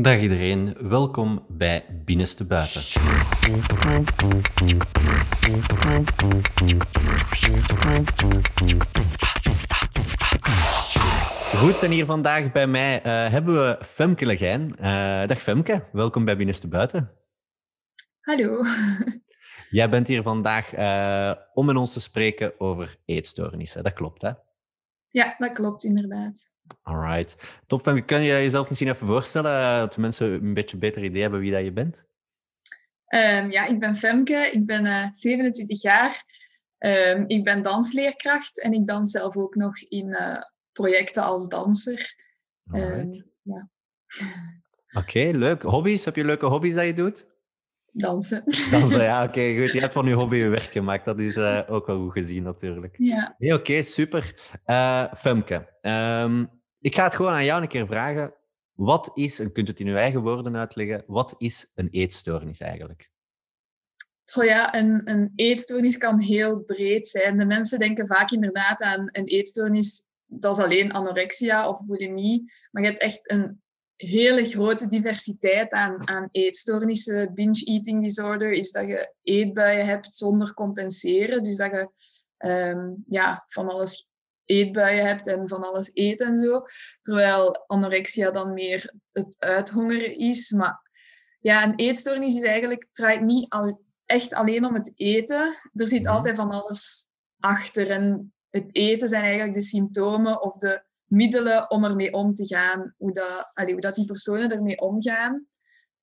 Dag iedereen, welkom bij Binnenste Buiten. Goed, en hier vandaag bij mij uh, hebben we Femke Legijn. Uh, dag Femke, welkom bij Binnenste Buiten. Hallo. Jij bent hier vandaag uh, om met ons te spreken over eetstoornissen. Dat klopt, hè? Ja, dat klopt inderdaad. Alright. Top, Femke. Kun je jezelf misschien even voorstellen, dat mensen een beetje een beter idee hebben wie dat je bent? Um, ja, ik ben Femke, ik ben uh, 27 jaar. Um, ik ben dansleerkracht en ik dans zelf ook nog in uh, projecten als danser. Um, ja. Oké, okay, leuk. Hobby's? Heb je leuke hobby's dat je doet? Dansen. Dansen, ja, oké. Okay, goed. Je hebt van je hobby je werk gemaakt. Dat is uh, ook wel goed gezien, natuurlijk. Ja. Nee, oké, okay, super. Uh, Femke, um, ik ga het gewoon aan jou een keer vragen. Wat is, en kunt het in uw eigen woorden uitleggen, wat is een eetstoornis eigenlijk? Oh ja, een, een eetstoornis kan heel breed zijn. De mensen denken vaak inderdaad aan een eetstoornis, dat is alleen anorexia of bulimie. Maar je hebt echt een hele grote diversiteit aan, aan eetstoornissen. Binge eating disorder is dat je eetbuien hebt zonder compenseren. Dus dat je um, ja, van alles eetbuien hebt en van alles eet en zo. Terwijl anorexia dan meer het uithongeren is. Maar ja, een eetstoornis is eigenlijk, draait niet al, echt alleen om het eten. Er zit altijd van alles achter. En het eten zijn eigenlijk de symptomen of de middelen om ermee om te gaan. Hoe dat, allee, hoe dat die personen ermee omgaan.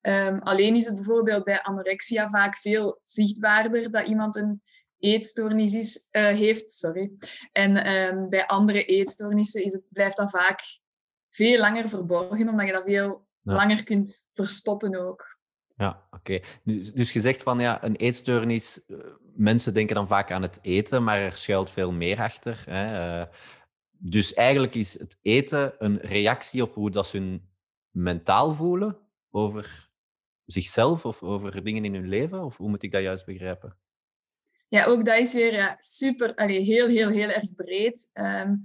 Um, alleen is het bijvoorbeeld bij anorexia vaak veel zichtbaarder dat iemand een eetstoornis is, uh, heeft. Sorry. En um, bij andere eetstoornissen is het, blijft dat vaak veel langer verborgen, omdat je dat veel ja. langer kunt verstoppen ook. Ja, oké. Okay. Dus, dus je zegt van ja, een eetstoornis, uh, mensen denken dan vaak aan het eten, maar er schuilt veel meer achter. Hè? Uh, dus eigenlijk is het eten een reactie op hoe dat ze hun mentaal voelen over zichzelf of over dingen in hun leven? Of hoe moet ik dat juist begrijpen? Ja, ook dat is weer ja, super, allee, heel, heel, heel erg breed. Um,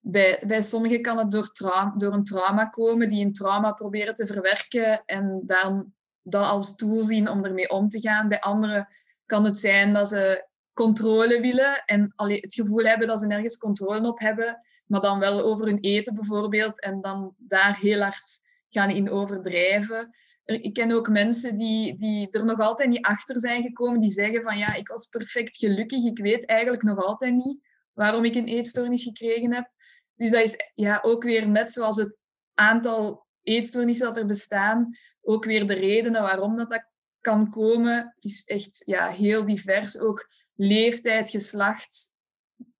bij, bij sommigen kan het door, door een trauma komen, die een trauma proberen te verwerken en dan dat als tool zien om ermee om te gaan. Bij anderen kan het zijn dat ze controle willen en allee, het gevoel hebben dat ze nergens controle op hebben, maar dan wel over hun eten bijvoorbeeld en dan daar heel hard gaan in overdrijven. Ik ken ook mensen die, die er nog altijd niet achter zijn gekomen, die zeggen van ja, ik was perfect gelukkig, ik weet eigenlijk nog altijd niet waarom ik een eetstoornis gekregen heb. Dus dat is ja, ook weer net zoals het aantal eetstoornissen dat er bestaan, ook weer de redenen waarom dat, dat kan komen, is echt ja, heel divers. Ook leeftijd, geslacht.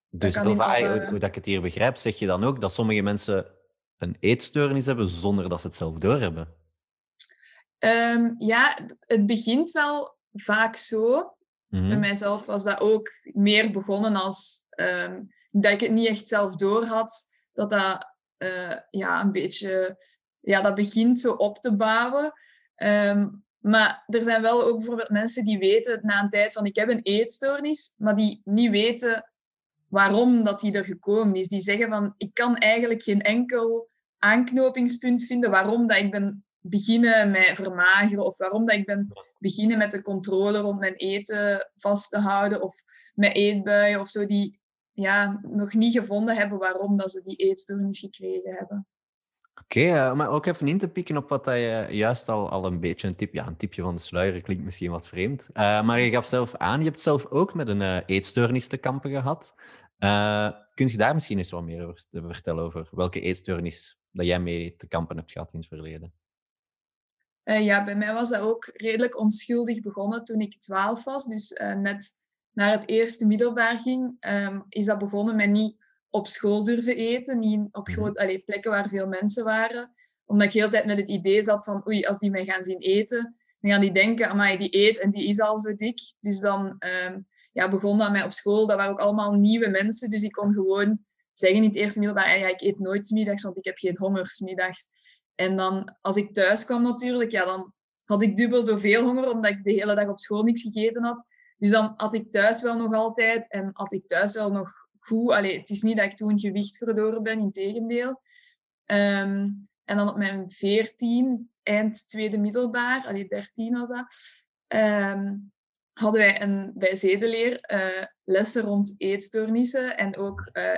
Dus Elva, alle... hoe dat ik het hier begrijp, zeg je dan ook dat sommige mensen een eetstoornis hebben zonder dat ze het zelf doorhebben? Um, ja, het begint wel vaak zo. Mm-hmm. Bij mijzelf was dat ook meer begonnen als um, dat ik het niet echt zelf door had. Dat dat uh, ja, een beetje, ja, dat begint zo op te bouwen. Um, maar er zijn wel ook bijvoorbeeld mensen die weten na een tijd van ik heb een eetstoornis, maar die niet weten waarom dat die er gekomen is. Die zeggen van ik kan eigenlijk geen enkel aanknopingspunt vinden waarom dat ik ben beginnen met vermageren of waarom dat ik ben beginnen met de controle rond mijn eten vast te houden of met eetbuien of zo, die ja, nog niet gevonden hebben waarom dat ze die eetstoornis gekregen hebben. Oké, uh, maar ook even in te pikken op wat je juist al, al een beetje een tip, ja, een tipje van de sluier klinkt misschien wat vreemd. Uh, maar je gaf zelf aan, je hebt zelf ook met een uh, eetstoornis te kampen gehad. kun je daar misschien eens wat meer over vertellen over welke eetstoornis dat jij mee te kampen hebt gehad in het verleden? Uh, ja, bij mij was dat ook redelijk onschuldig begonnen toen ik 12 was. Dus uh, net naar het eerste middelbaar ging, um, is dat begonnen met niet op school durven eten. Niet op groot, allee, plekken waar veel mensen waren. Omdat ik heel tijd met het idee zat van, oei, als die mij gaan zien eten, dan gaan die denken, amai, die eet en die is al zo dik. Dus dan um, ja, begon dat mij op school. Dat waren ook allemaal nieuwe mensen. Dus ik kon gewoon zeggen in het eerste middelbaar, ja, ik eet nooit smiddags, want ik heb geen honger smiddags. En dan, als ik thuis kwam natuurlijk, ja, dan had ik dubbel zoveel honger, omdat ik de hele dag op school niks gegeten had. Dus dan had ik thuis wel nog altijd en had ik thuis wel nog het is niet dat ik toen gewicht verloren ben, in tegendeel. Um, en dan op mijn veertien eind tweede middelbaar, allee, 13 was dat, ehm, hadden wij een, bij zedeleer uh, lessen rond eetstoornissen en ook uh,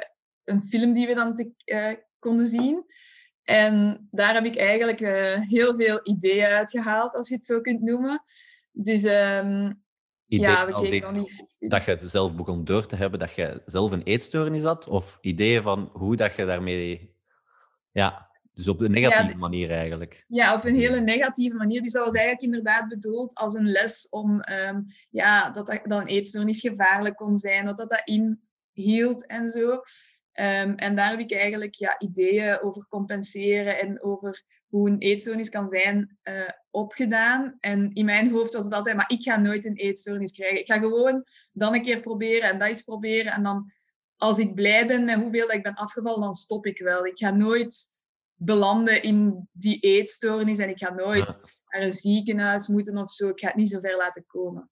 een film die we dan te, uh, konden zien. En daar heb ik eigenlijk heel veel ideeën uitgehaald, als je het zo kunt noemen. Dus um, ja, we keken dan niet... Dat je het zelf begon door te hebben, dat je zelf een eetstoornis had? Of ideeën van hoe dat je daarmee... Ja, dus op de negatieve manier eigenlijk. Ja, op een hele negatieve manier. Dus dat was eigenlijk inderdaad bedoeld als een les om um, ja, dat, dat, dat een eetstoornis gevaarlijk kon zijn, wat dat, dat inhield en zo. Um, en daar heb ik eigenlijk ja, ideeën over compenseren en over hoe een eetstoornis kan zijn uh, opgedaan. En in mijn hoofd was het altijd, maar ik ga nooit een eetstoornis krijgen. Ik ga gewoon dan een keer proberen en dat eens proberen. En dan, als ik blij ben met hoeveel dat ik ben afgevallen, dan stop ik wel. Ik ga nooit belanden in die eetstoornis en ik ga nooit naar een ziekenhuis moeten of zo. Ik ga het niet zo ver laten komen.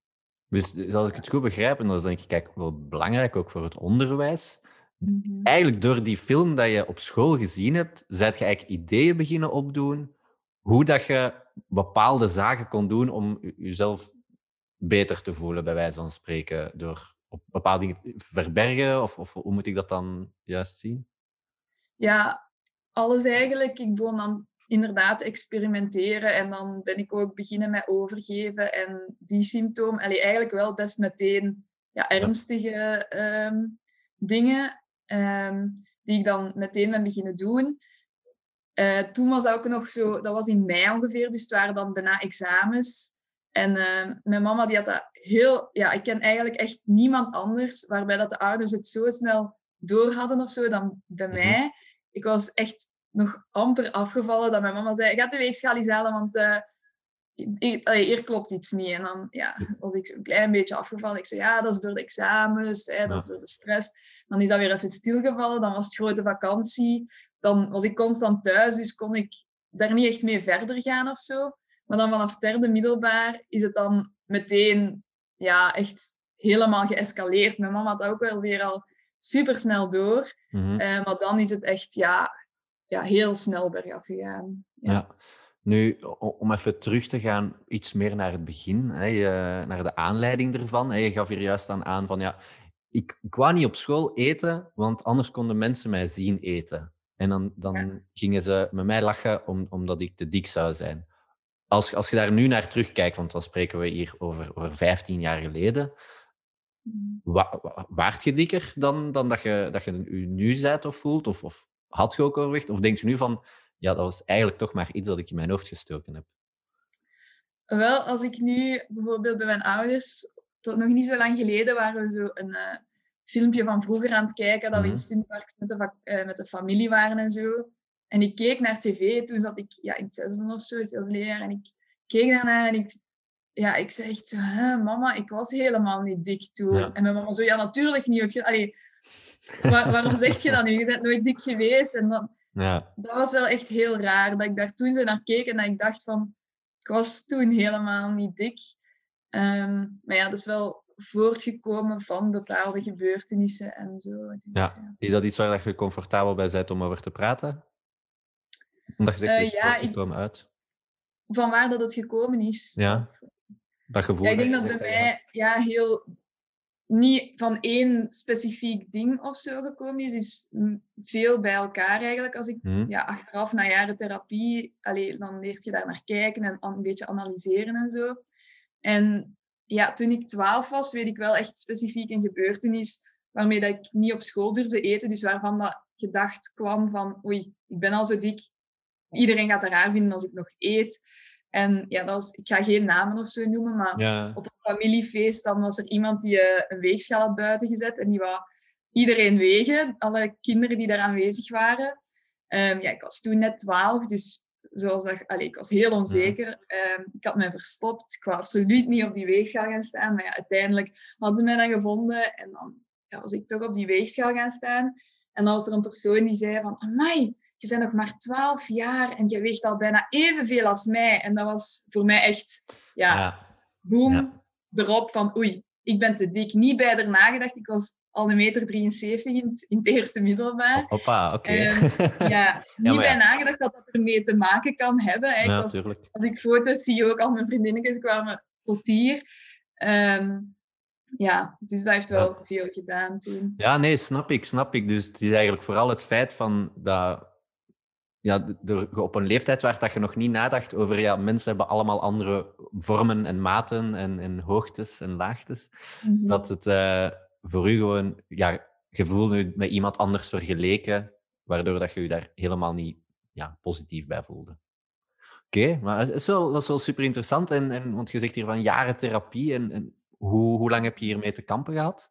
Dus, dus als ik het goed begrijp, en dat is denk ik kijk, wel belangrijk ook voor het onderwijs. Mhm. Eigenlijk door die film dat je op school gezien hebt, zijt je eigenlijk ideeën beginnen opdoen hoe dat je bepaalde zaken kon doen om jezelf beter te voelen, bij wijze van spreken, door op bepaalde dingen verbergen? Of, of hoe moet ik dat dan juist zien? Ja, alles eigenlijk. Ik begon dan inderdaad te experimenteren en dan ben ik ook beginnen met overgeven en die symptoom. Allee, eigenlijk wel best meteen ja, ernstige ehm, dingen ehm, die ik dan meteen ben beginnen doen. Uh, toen was dat ook nog zo, dat was in mei ongeveer, dus het waren dan bijna examens. En uh, mijn mama die had dat heel, ja, ik ken eigenlijk echt niemand anders waarbij dat de ouders het zo snel door hadden of zo dan bij mhm. mij ik was echt nog amper afgevallen dat mijn mama zei, ga de weegschaal eens halen, want uh, hier, klopt iets niet. En dan ja, was ik een klein beetje afgevallen. Ik zei, ja, dat is door de examens, hè, dat is door de stress. Dan is dat weer even stilgevallen, dan was het grote vakantie. Dan was ik constant thuis, dus kon ik daar niet echt mee verder gaan of zo. Maar dan vanaf derde middelbaar is het dan meteen ja, echt helemaal geëscaleerd. Mijn mama had ook wel weer al super snel door. Mm maar dan is het echt ja, ja, heel snel bergaf gegaan. Ja. ja. Nu, om even terug te gaan, iets meer naar het begin, hè, naar de aanleiding ervan. Je gaf hier juist aan aan van ja, ik, ik wou niet op school eten, want anders konden mensen mij zien eten. En dan, dan gingen ze met mij lachen om, omdat ik te dik zou zijn. Als, als je daar nu naar terugkijkt, want dan spreken we hier over, over 15 jaar geleden, Wa waart je dikker dan, dan dat, je, dat je nu bent of voelt? Of, of had je ook overwicht? Of denk je nu van, ja, dat was eigenlijk toch maar iets dat ik in mijn hoofd gestoken heb? Wel, als ik nu bijvoorbeeld bij mijn ouders, tot nog niet zo lang geleden waren we zo een uh, filmpje van vroeger aan het kijken, dat we in het mhm. met de, uh, met de familie waren en zo. En ik keek naar tv, toen zat ik ja, in het zesde of zo, als leraar, en ik keek daarnaar en ik ja, ik zeg echt, mama, ik was helemaal niet dik toen. En mijn mama zo, ja, natuurlijk niet. Allee, waarom zeg je dat nu? Je bent nooit dik geweest. En dan, ja. dat was wel echt heel raar, dat ik daar toen zo naar keek en dat ik dacht van, ik was toen helemaal niet dik. Ehm, maar ja, dat is wel voortgekomen van bepaalde gebeurtenissen en zo. Dus, ja. Is dat iets waar je comfortabel bij bent om over te praten? Omdat je zegt, uh, ja, ik, uit. Van waar dat het gekomen is. Ja. Dat gevoel. Ja, ik denk dat bij mij ja, heel niet van één specifiek ding of zo gekomen is, is veel bij elkaar eigenlijk. Als ik hmm. ja, achteraf na jaren therapie, allee, dan leert je daar naar kijken en een beetje analyseren en zo. En ja, toen ik twaalf was, weet ik wel echt specifiek een gebeurtenis waarmee dat ik niet op school durfde eten. Dus waarvan dat gedacht kwam van, oei, ik ben al zo dik. Iedereen gaat het raar vinden als ik nog eet. En ja, dat was, ik ga geen namen of zo noemen, maar op een familiefeest dan was er iemand die uh, een weegschaal had buiten gezet en die wou iedereen wegen, alle kinderen die daar aanwezig waren. Um, ja, ik was toen net twaalf, dus zoals dat, allez, ik was heel onzeker. Um, ik had mij verstopt, ik wou absoluut niet op die weegschaal gaan staan, maar ja, uiteindelijk hadden ze mij dan gevonden en dan ja, was ik toch op die weegschaal gaan staan. En dan was er een persoon die zei van, amai, je bent nog maar 12 jaar en je weegt al bijna evenveel als mij. En dat was voor mij echt, ja, boom, erop van oei, ik ben te dik. Niet bij haar nagedacht. Ik was al een meter 73 in, het, in het eerste middelbaar. Hoppa, oké. Ehm, ja, niet bij nagedacht dat dat ermee te maken kan hebben. Ja, als, als, ik foto's zie, ook al mijn vriendinnetjes kwamen tot hier. Ehm, ja, dus dat heeft wel veel gedaan toen. Ja, nee, snap ik, snap ik. Dus het is eigenlijk vooral het feit van dat ja, op een leeftijd waar dat je nog niet nadacht over, ja, mensen hebben allemaal andere vormen en maten en, en hoogtes en laagtes. Mhm. Dat het uh, voor u gewoon, ja, je voelt nu met iemand anders vergeleken, waardoor dat je je daar helemaal niet ja, positief bij voelde. Oké, maar het is wel, dat is wel super interessant. En, en, want je zegt hier van jaren therapie. En, en hoe, hoe lang heb je hiermee te kampen gehad?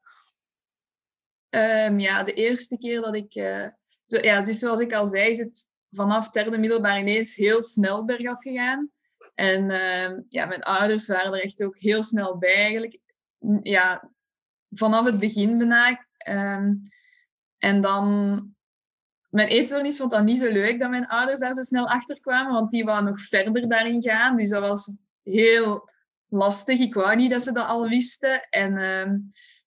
Um, ja, de eerste keer dat ik. Uh, zo, ja, dus zoals ik al zei, is het vanaf derde middelbaar ineens heel snel bergaf gegaan. En uh, ja, mijn ouders waren er echt ook heel snel bij eigenlijk. Ja, vanaf het begin bijna. Um, en dan... Mijn eetstoornis vond dat niet zo leuk dat mijn ouders daar zo snel achter kwamen, want die wou nog verder daarin gaan. Dus dat was heel lastig. Ik wou niet dat ze dat al wisten. En uh,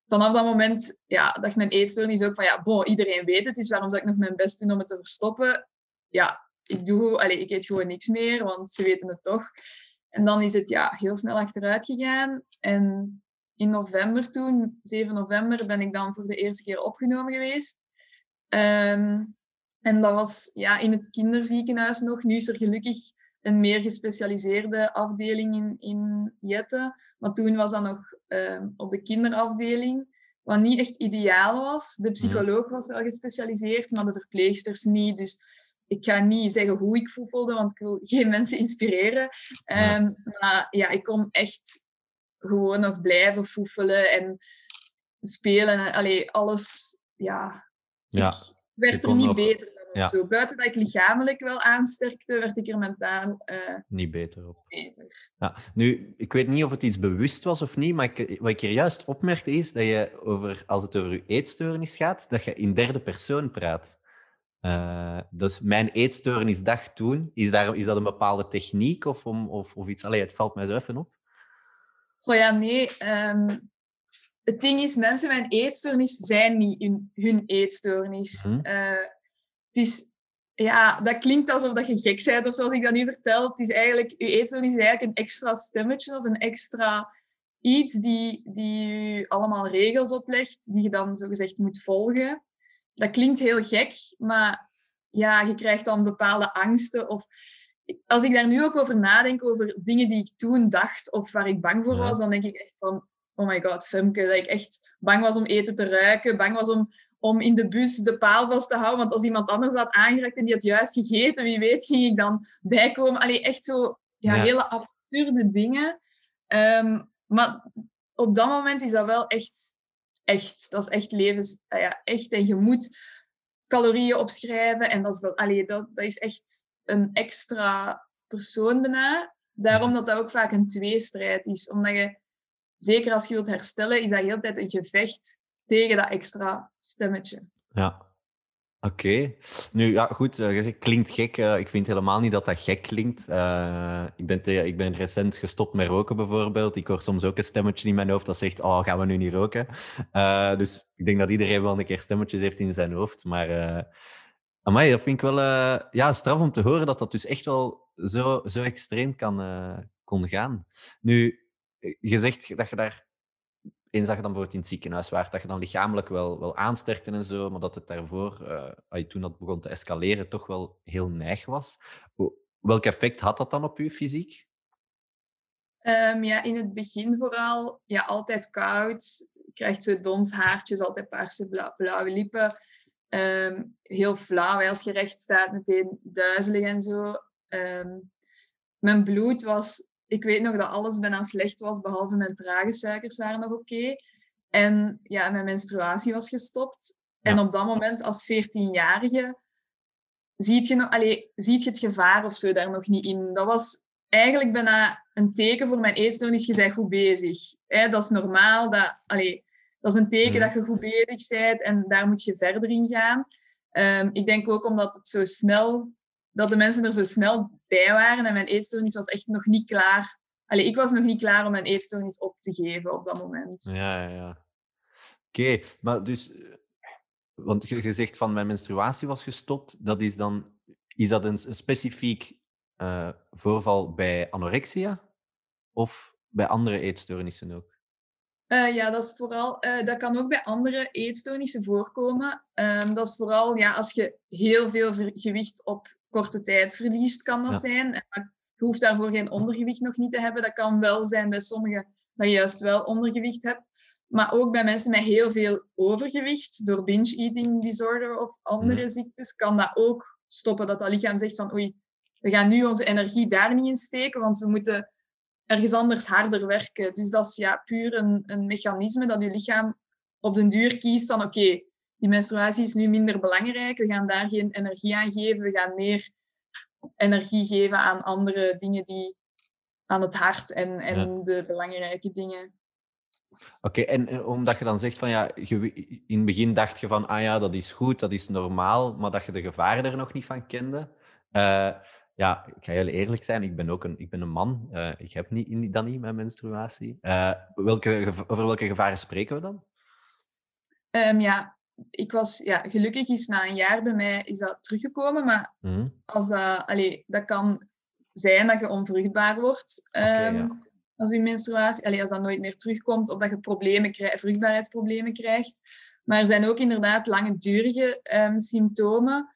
vanaf dat moment ja, dacht mijn eetstoornis ook van ja, bon, iedereen weet het, dus waarom zou ik nog mijn best doen om het te verstoppen? Ja, ik, doe, allez, ik eet gewoon niks meer, want ze weten het toch. En dan is het ja, heel snel achteruit gegaan. En in november toen, 7 november, ben ik dan voor de eerste keer opgenomen geweest. Ehm, en dat was ja, in het kinderziekenhuis nog. Nu is er gelukkig een meer gespecialiseerde afdeling in, in Jette. Maar toen was dat nog um, op de kinderafdeling, wat niet echt ideaal was. De psycholoog was wel gespecialiseerd, maar de verpleegsters niet. Dus ik ga niet zeggen hoe ik voelde, want ik wil geen mensen inspireren. Um, maar ja, ik kon echt gewoon nog blijven foefelen en spelen. Allee, alles, ja. ja. Ik werd er niet beter van ja. zo. Buiten dat ik lichamelijk wel aansterkte, werd ik er mentaal uh, niet beter op. Beter. Ja. Nu, ik weet niet of het iets bewust was of niet, maar ik, wat ik hier juist opmerkte is dat je, over, als het over je eetstoornis gaat, dat je in derde persoon praat. Uh, dus mijn eetstoornisdag toen, is, daar, is dat een bepaalde techniek of, om, of, of iets? Allee, het valt mij zo even op. Oh ja, nee. Um, het ding is, mensen met een eetstoornis zijn niet hun, hun eetstoornis. Mm uh, het is, ja, dat klinkt alsof dat je gek bent of zoals ik dat nu vertel. Het is eigenlijk, je eetstoornis is eigenlijk een extra stemmetje of een extra iets die, die je allemaal regels oplegt, die je dan zogezegd moet volgen dat klinkt heel gek, maar ja, je krijgt dan bepaalde angsten. Of als ik daar nu ook over nadenk, over dingen die ik toen dacht of waar ik bang voor was, dan denk ik echt van, oh my god, Femke, dat ik echt bang was om eten te ruiken, bang was om, om in de bus de paal vast te houden, want als iemand anders had aangeraakt en die had juist gegeten, wie weet ging ik dan bijkomen. Allee, echt zo ja, hele absurde dingen. Ehm, maar op dat moment is dat wel echt echt. Dat is echt levens... Ah ja, echt. En je moet calorieën opschrijven. En dat is, wel, allee, dat, dat is echt een extra persoon bijna. Daarom dat dat ook vaak een tweestrijd is. Omdat je, zeker als je wilt herstellen, is dat heel tijd een gevecht tegen dat extra stemmetje. Ja, Oké. Nu, ja, goed, uh, klinkt gek. Uh, ik vind helemaal niet dat dat gek klinkt. Uh, ik, ben te, ik ben recent gestopt met roken, bijvoorbeeld. Ik hoor soms ook een stemmetje in mijn hoofd dat zegt, oh, gaan we nu niet roken? dus ik denk dat iedereen wel een keer stemmetjes heeft in zijn hoofd. Maar amai, dat vind ik wel ja, straf om te horen dat dat dus echt wel zo, zo extreem kan, kon gaan. Nu, je zegt dat je daar dat je dan bijvoorbeeld in het ziekenhuis waart, dat je dan lichamelijk wel, wel aansterkte en zo, maar dat het daarvoor, uh, toen dat begon te escaleren, toch wel heel neig was. Welk effect had dat dan op je fysiek? Um, ja, in het begin vooral ja, altijd koud. Je krijgt zo dons haartjes, altijd paarse blauwe lippen. Um, heel flauw als je recht staat, meteen duizelig en zo. Um, mijn bloed was ik weet nog dat alles bijna slecht was, behalve mijn trage suikers waren nog oké. En ja, mijn menstruatie was gestopt. En op dat moment, als 14-jarige, ziet je, nog, ziet je het gevaar of zo daar nog niet in. Dat was eigenlijk bijna een teken voor mijn eetstoornis. Je bent goed bezig. Hè? Dat is normaal. Dat, dat is een teken dat je goed bezig bent en daar moet je verder in gaan. Um, ik denk ook omdat het zo snel dat de mensen er zo snel bij waren. En mijn eetstoornis was echt nog niet klaar Allee, ik was nog niet klaar om mijn eetstoornis op te geven op dat moment. Ja, ja, ja. Oké, maar dus... eh, Want je, zegt van mijn menstruatie was gestopt. Dat is dan... Is dat een, een specifiek eh, voorval bij anorexia? Of bij andere eetstoornissen ook? Eh, ja, dat, is vooral, dat kan ook bij andere eetstoornissen voorkomen. Ehm, dat is vooral ja, als je heel veel gewicht op korte tijd verliest, kan dat Ja. zijn. En dat- je hoeft daarvoor geen ondergewicht nog niet te hebben. Dat kan wel zijn bij sommigen dat je juist wel ondergewicht hebt. Maar ook bij mensen met heel veel overgewicht, door binge eating disorder of andere Mhm. ziektes, kan dat ook stoppen. Dat dat lichaam zegt van oei, we gaan nu onze energie daar niet in steken, want we moeten ergens anders harder werken. Dus dat is ja, puur een, een mechanisme dat je lichaam op den duur kiest van oké, die menstruatie is nu minder belangrijk, we gaan daar geen energie aan geven, we gaan meer energie geven aan andere dingen die aan het hart en, en Ja. de belangrijke dingen. Oké, en eh, omdat je dan zegt van ja, je, in het begin dacht je van ah ja, dat is goed, dat is normaal, maar dat je de gevaren er nog niet van kende. Eh, ja, ik ga heel eerlijk zijn, ik ben ook een, ik ben een man. Eh, ik heb niet, in- dat niet, mijn menstruatie. Welke, over welke gevaren spreken we dan? Ehm, ja, ik was, ja, gelukkig is na een jaar bij mij is dat teruggekomen, maar Mhm. als dat, allee, dat kan zijn dat je onvruchtbaar wordt ehm, ja. als je menstruatie, allee, als dat nooit meer terugkomt of dat je problemen krijgt, vruchtbaarheidsproblemen krijgt. Maar er zijn ook inderdaad langdurige ehm, symptomen.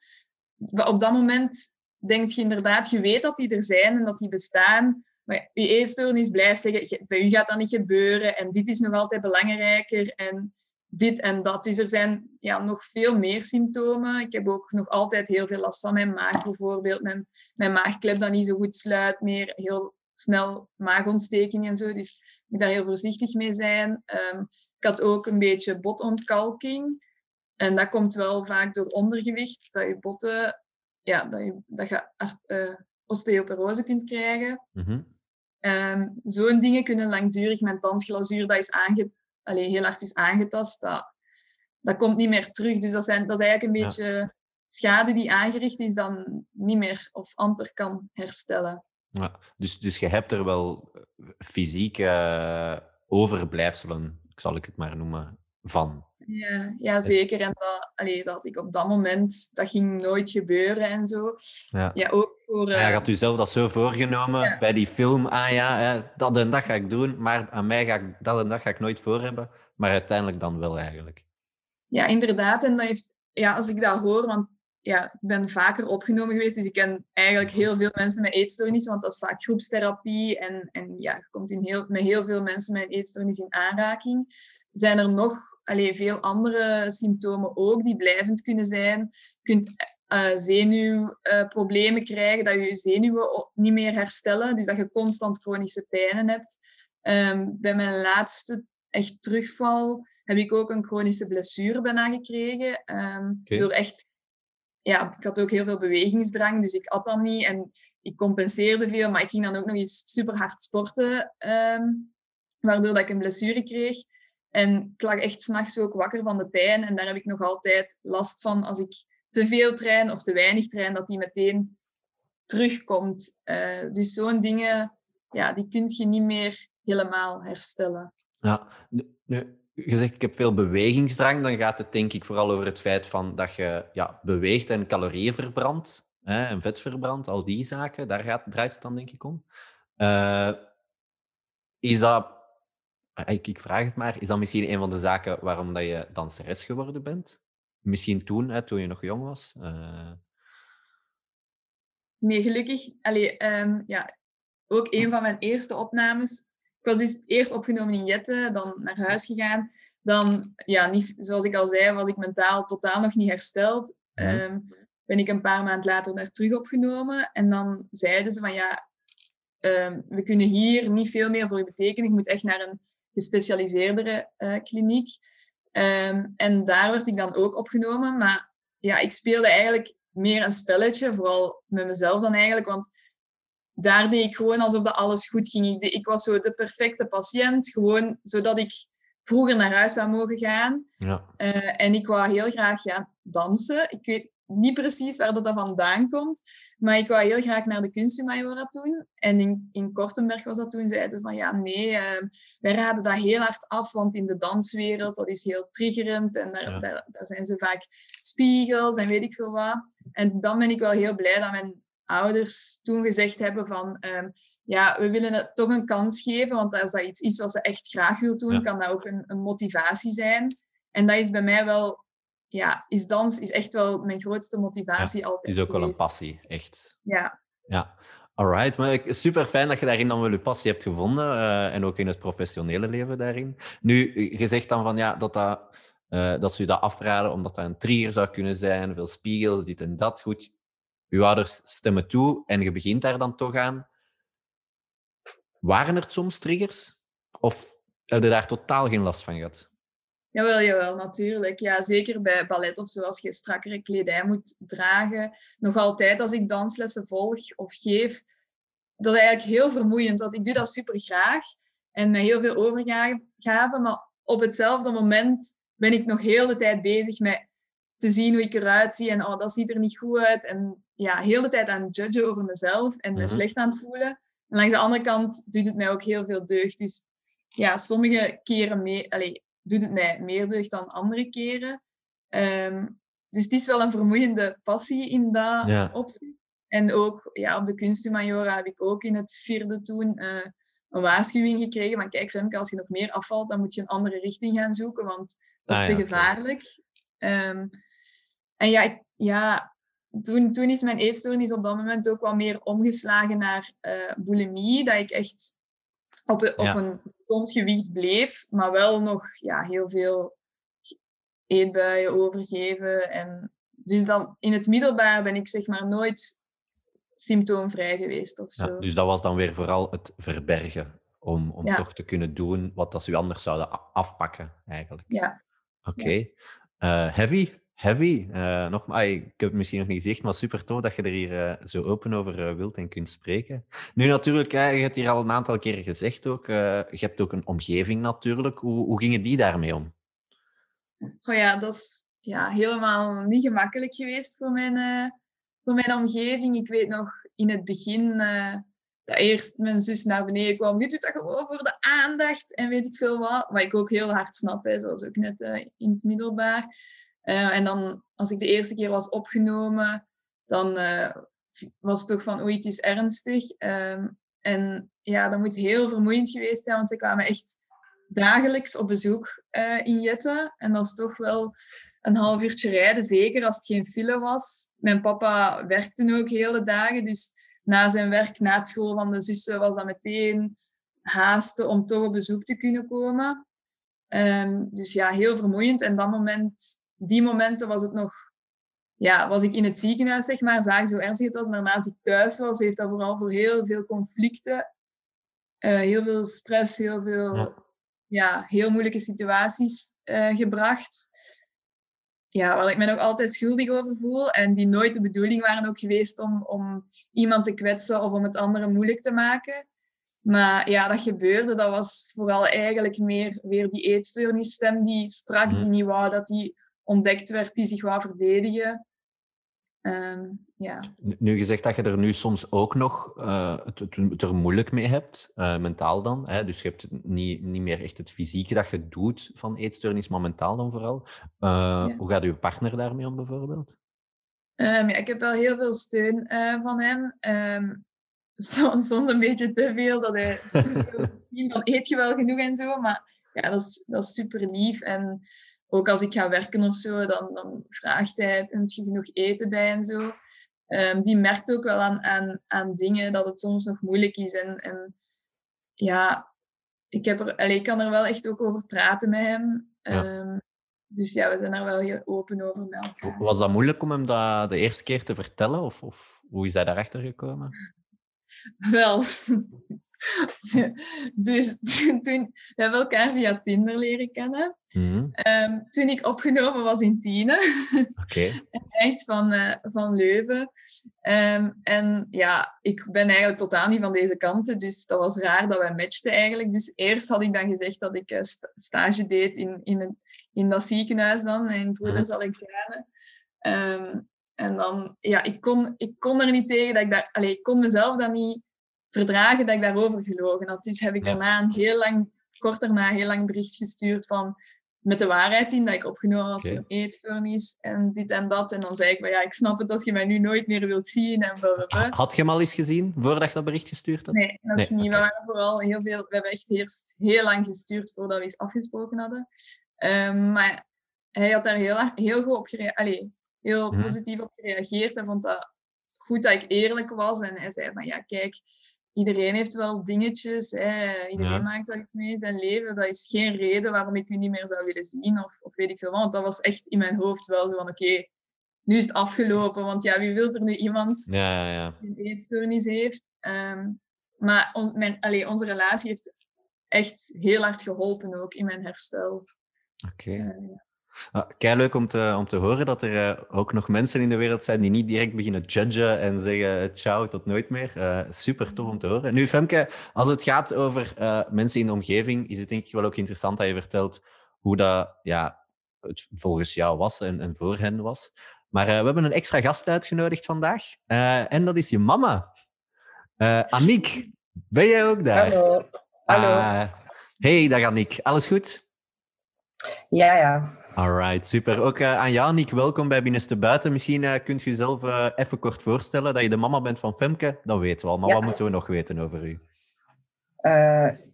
Op dat moment denk je inderdaad, je weet dat die er zijn en dat die bestaan. Maar je eetstoornis blijft zeggen, "Je- bij u gaat dat niet gebeuren en dit is nog altijd belangrijker en dit en dat. Dus er zijn ja, nog veel meer symptomen. Ik heb ook nog altijd heel veel last van mijn maag bijvoorbeeld. Mijn, mijn maagklep dat niet zo goed sluit meer. Heel snel maagontsteking en zo. Dus ik moet daar heel voorzichtig mee zijn. Ehm, ik had ook een beetje botontkalking. En dat komt wel vaak door ondergewicht. Dat je botten, ja, dat je, dat je eh, osteoporose kunt krijgen. Mhm. Ehm, Zo'n dingen kunnen langdurig. Mijn tandglazuur dat is aange, allee, heel hard is aangetast, dat, dat komt niet meer terug. Dus dat, zijn, dat is eigenlijk een Ja. beetje schade die aangericht is, dan niet meer of amper kan herstellen. Ja, dus, dus je hebt er wel fysieke eh, overblijfselen, zal ik het maar noemen, van. Ja, ja zeker. En dat, allee, dat ik op dat moment, dat ging nooit gebeuren en zo. Ja. Ja, ook voor... Ja, je had u zelf dat zo voorgenomen Ja. bij die film. Ah ja, hè, dat en dat ga ik doen, maar aan mij ga ik dat en dat ga ik nooit voor hebben. Maar uiteindelijk dan wel eigenlijk. Ja, inderdaad. En dat heeft, ja, als ik dat hoor, want ja, ik ben vaker opgenomen geweest, dus ik ken eigenlijk heel veel mensen met eetstoornissen, want dat is vaak groepstherapie en, en ja, je komt in heel, met heel veel mensen met een eetstoornis in aanraking. Zijn er nog allee, veel andere symptomen ook die blijvend kunnen zijn? Je kunt eh, zenuwproblemen krijgen, dat je je zenuwen niet meer herstellen, dus dat je constant chronische pijnen hebt. Ehm, bij mijn laatste echt terugval heb ik ook een chronische blessure bijna gekregen. ehm. Door echt, ja, ik had ook heel veel bewegingsdrang, dus ik at dan niet en ik compenseerde veel, maar ik ging dan ook nog eens super hard sporten, ehm, waardoor dat ik een blessure kreeg. En ik lag echt s'nachts ook wakker van de pijn en daar heb ik nog altijd last van als ik te veel train of te weinig train, dat die meteen terugkomt. Eh, dus zo'n dingen, ja, die kun je niet meer helemaal herstellen. Ja, nu, je zegt ik heb veel bewegingsdrang, dan gaat het denk ik vooral over het feit van dat je ja, beweegt en calorieën verbrandt hè, en vet verbrandt, al die zaken, daar gaat, draait het dan denk ik om. Eh, is dat, ik, ik vraag het maar, is dat misschien een van de zaken waarom dat je danseres geworden bent? Misschien toen, hè, toen je nog jong was? Eh, Nee, gelukkig. Allee, ehm, ja, ook een van mijn eerste opnames. Ik was dus eerst opgenomen in Jette, dan naar huis gegaan. Dan, ja, niet, zoals ik al zei, was ik mentaal totaal nog niet hersteld. Mhm. Ehm, ben ik een paar maanden later daar terug opgenomen. En dan zeiden ze van ja, ehm, we kunnen hier niet veel meer voor je betekenen. Je moet echt naar een gespecialiseerdere eh, kliniek. Ehm, en daar werd ik dan ook opgenomen. Maar ja, ik speelde eigenlijk meer een spelletje, vooral met mezelf dan eigenlijk. Want daar deed ik gewoon alsof dat alles goed ging. Ik, deed- ik was zo de perfecte patiënt, gewoon zodat ik vroeger naar huis zou mogen gaan. ja. Eh, en ik wou heel graag gaan dansen. Ik weet, niet precies waar dat, dat vandaan komt. Maar ik wou heel graag naar de kunsthumaniora toen. En in, in Kortenberg was dat toen. Zeiden van ja, nee, uh, wij raden dat heel hard af. Want in de danswereld, dat is heel triggerend. En daar, daar, daar, zijn ze vaak spiegels en weet ik veel wat. En dan ben ik wel heel blij dat mijn ouders toen gezegd hebben van... Um, ja, we willen het toch een kans geven, want als dat iets is wat ze echt graag wil doen, kan dat ook een, een, motivatie zijn. En dat is bij mij wel, ja, is dans is echt wel mijn grootste motivatie ja, altijd. is ook wel een passie, echt. Ja. Ja, alright. Maar super fijn dat je daarin dan wel je passie hebt gevonden uh, en ook in het professionele leven daarin. Nu, je zegt dan van ja, dat dat. Uh, dat ze je dat afraden omdat dat een trigger zou kunnen zijn, veel spiegels, dit en dat. Goed, je ouders stemmen toe en je begint daar dan toch aan. Waren er soms triggers? Of heb je daar totaal geen last van gehad? Jawel, jawel, natuurlijk. Ja, zeker bij ballet of zoals je strakkere kledij moet dragen. Nog altijd als ik danslessen volg of geef, dat is eigenlijk heel vermoeiend. Want ik doe dat super graag en met heel veel overgave. Maar op hetzelfde moment ben ik nog heel de tijd bezig met te zien hoe ik eruit zie. En oh, dat ziet er niet goed uit. En ja, heel de tijd aan het judgen over mezelf en me mhm. slecht aan het voelen. En langs de andere kant doet het mij ook heel veel deugd. Dus ja, sommige keren mee, allez, doet het mij meer deugd dan andere keren. Ehm, dus het is wel een vermoeiende passie in dat ja. opzicht. En ook ja, op de kunsthumaniora heb ik ook in het vierde toen uh, een waarschuwing gekregen van kijk Femke, als je nog meer afvalt, dan moet je een andere richting gaan zoeken, want dat is ah, te gevaarlijk. Um, en ja, ik, ja toen, toen is mijn eetstoornis op dat moment ook wel meer omgeslagen naar uh, bulimie. Dat ik echt op, een, op een gezond gewicht bleef, maar wel nog ja, heel veel eetbuien overgeven. En dus dan in het middelbaar ben ik zeg maar nooit symptoomvrij geweest of zo. Ja, dus dat was dan weer vooral het verbergen om, om toch te kunnen doen wat dat ze u anders zouden afpakken eigenlijk. Ja. Oké. Okay. Uh, heavy? Heavy. Uh, ik heb het misschien nog niet gezegd, maar super tof dat je er hier uh, zo open over uh, wilt en kunt spreken. Nu natuurlijk, je hebt het hier al een aantal keren gezegd ook, je hebt ook een omgeving natuurlijk. Hoe, hoe gingen die daarmee om? Oh ja, dat is ja, helemaal niet gemakkelijk geweest voor mijn, voor mijn omgeving. Ik weet nog in het begin dat eerst mijn zus naar beneden kwam. Je doet dat gewoon voor de aandacht en weet ik veel wat. Wat ik ook heel hard snap, hè, zoals ook net in het middelbaar. Uh, en dan, als ik de eerste keer was opgenomen, dan uh, was het toch van, oei, het is ernstig. Uh, en ja, dat moet heel vermoeiend geweest zijn, want ze kwamen echt dagelijks op bezoek uh, in Jette. En dat is toch wel een half uurtje rijden, zeker als het geen file was. Mijn papa werkte ook hele dagen, dus na zijn werk, na het school van de zussen, was dat meteen haasten om toch op bezoek te kunnen komen. Um, dus ja, heel vermoeiend. En dat moment die momenten was het nog, ja, was ik in het ziekenhuis, zeg maar, zag hoe ernstig het was. Maar als ik thuis was, heeft dat vooral voor heel veel conflicten, uh, heel veel stress, heel veel, ja, ja heel moeilijke situaties uh, gebracht. Ja, waar ik me nog altijd schuldig over voel en die nooit de bedoeling waren ook geweest om, om iemand te kwetsen of om het anderen moeilijk te maken. Maar ja, dat gebeurde. Dat was vooral eigenlijk meer weer die eetstoornisstem die sprak, die niet wou dat die ontdekt werd die zich wou verdedigen. Um, ja. Nu gezegd dat je er nu soms ook nog uh, het, het, er moeilijk mee hebt, uh, mentaal dan. Hè? Dus je hebt niet, niet meer echt het fysieke dat je doet van eetstoornis, maar mentaal dan vooral. Uh, ja. Hoe gaat uw partner daarmee om bijvoorbeeld? Um, ja, ik heb wel heel veel steun van hem. Um, soms, soms, een beetje te veel, dat hij dan eet je wel genoeg en zo. Maar ja, dat is, dat is super lief. En ook als ik ga werken of zo, dan, dan vraagt hij, heb je genoeg eten bij en zo. Um, die merkt ook wel aan, aan, aan dingen dat het soms nog moeilijk is. En, en ja, ik, heb er, allez, ik kan er wel echt ook over praten met hem. Um, dus ja, we zijn er wel heel open over met Was dat moeilijk om hem dat de eerste keer te vertellen? Of, of hoe is hij daarachter gekomen? Wel, dus toen, we hebben elkaar via Tinder leren kennen. Mm toen ik opgenomen was in Tiene. Okay. hij is van, uh, van Leuven. Um, en ja, ik ben eigenlijk totaal niet van deze kanten. Dus dat was raar dat wij matchten eigenlijk. Dus eerst had ik dan gezegd dat ik uh, stage deed in, in, een, in dat ziekenhuis dan, in Broeders mm. Alexander. Um, En dan, ja, ik kon, ik kon er niet tegen dat ik daar... Allee, ik kon mezelf dan niet verdragen dat ik daarover gelogen had. Dus heb ik daarna een heel lang, kort daarna, heel lang bericht gestuurd van met de waarheid in dat ik opgenomen was voor een eetstoornis en dit en dat. En dan zei ik van ja, ik snap het als je mij nu nooit meer wilt zien. En blablabla. Had je hem al eens gezien voordat je dat bericht gestuurd had? Nee, nog niet. We waren vooral heel veel. We hebben echt eerst heel lang gestuurd voordat we eens afgesproken hadden. Um, maar hij had daar heel, heel goed op gereageerd. heel mhm. positief op gereageerd. Hij vond dat goed dat ik eerlijk was. En hij zei van ja, kijk, iedereen heeft wel dingetjes. Hè. Iedereen maakt wel iets mee in zijn leven. Dat is geen reden waarom ik u niet meer zou willen zien. Of, of weet ik veel. Want dat was echt in mijn hoofd wel zo van oké, nu is het afgelopen. Want ja, wie wil er nu iemand ja, ja, ja. die een eetstoornis heeft? Um, maar on, mijn, onze relatie heeft echt heel hard geholpen ook in mijn herstel. Oké. Okay. Uh, Ah, kei leuk om te, om te horen dat er uh, ook nog mensen in de wereld zijn die niet direct beginnen judgen en zeggen ciao, tot nooit meer. Uh, super tof om te horen. Nu, Femke, als het gaat over uh, mensen in de omgeving, is het denk ik wel ook interessant dat je vertelt hoe dat ja, het volgens jou was en, en voor hen was. Maar we hebben een extra gast uitgenodigd vandaag en dat is je mama. Aniek, ben jij ook daar? Hallo. Hallo. hey, dag Aniek. Alles goed? Ja, ja. Alright, super. Ook uh, aan jou, Nick, welkom bij Binnenste Buiten. Misschien uh, kunt u jezelf uh, even kort voorstellen dat je de mama bent van Femke. Dat weten we al, maar wat moeten we nog weten over u?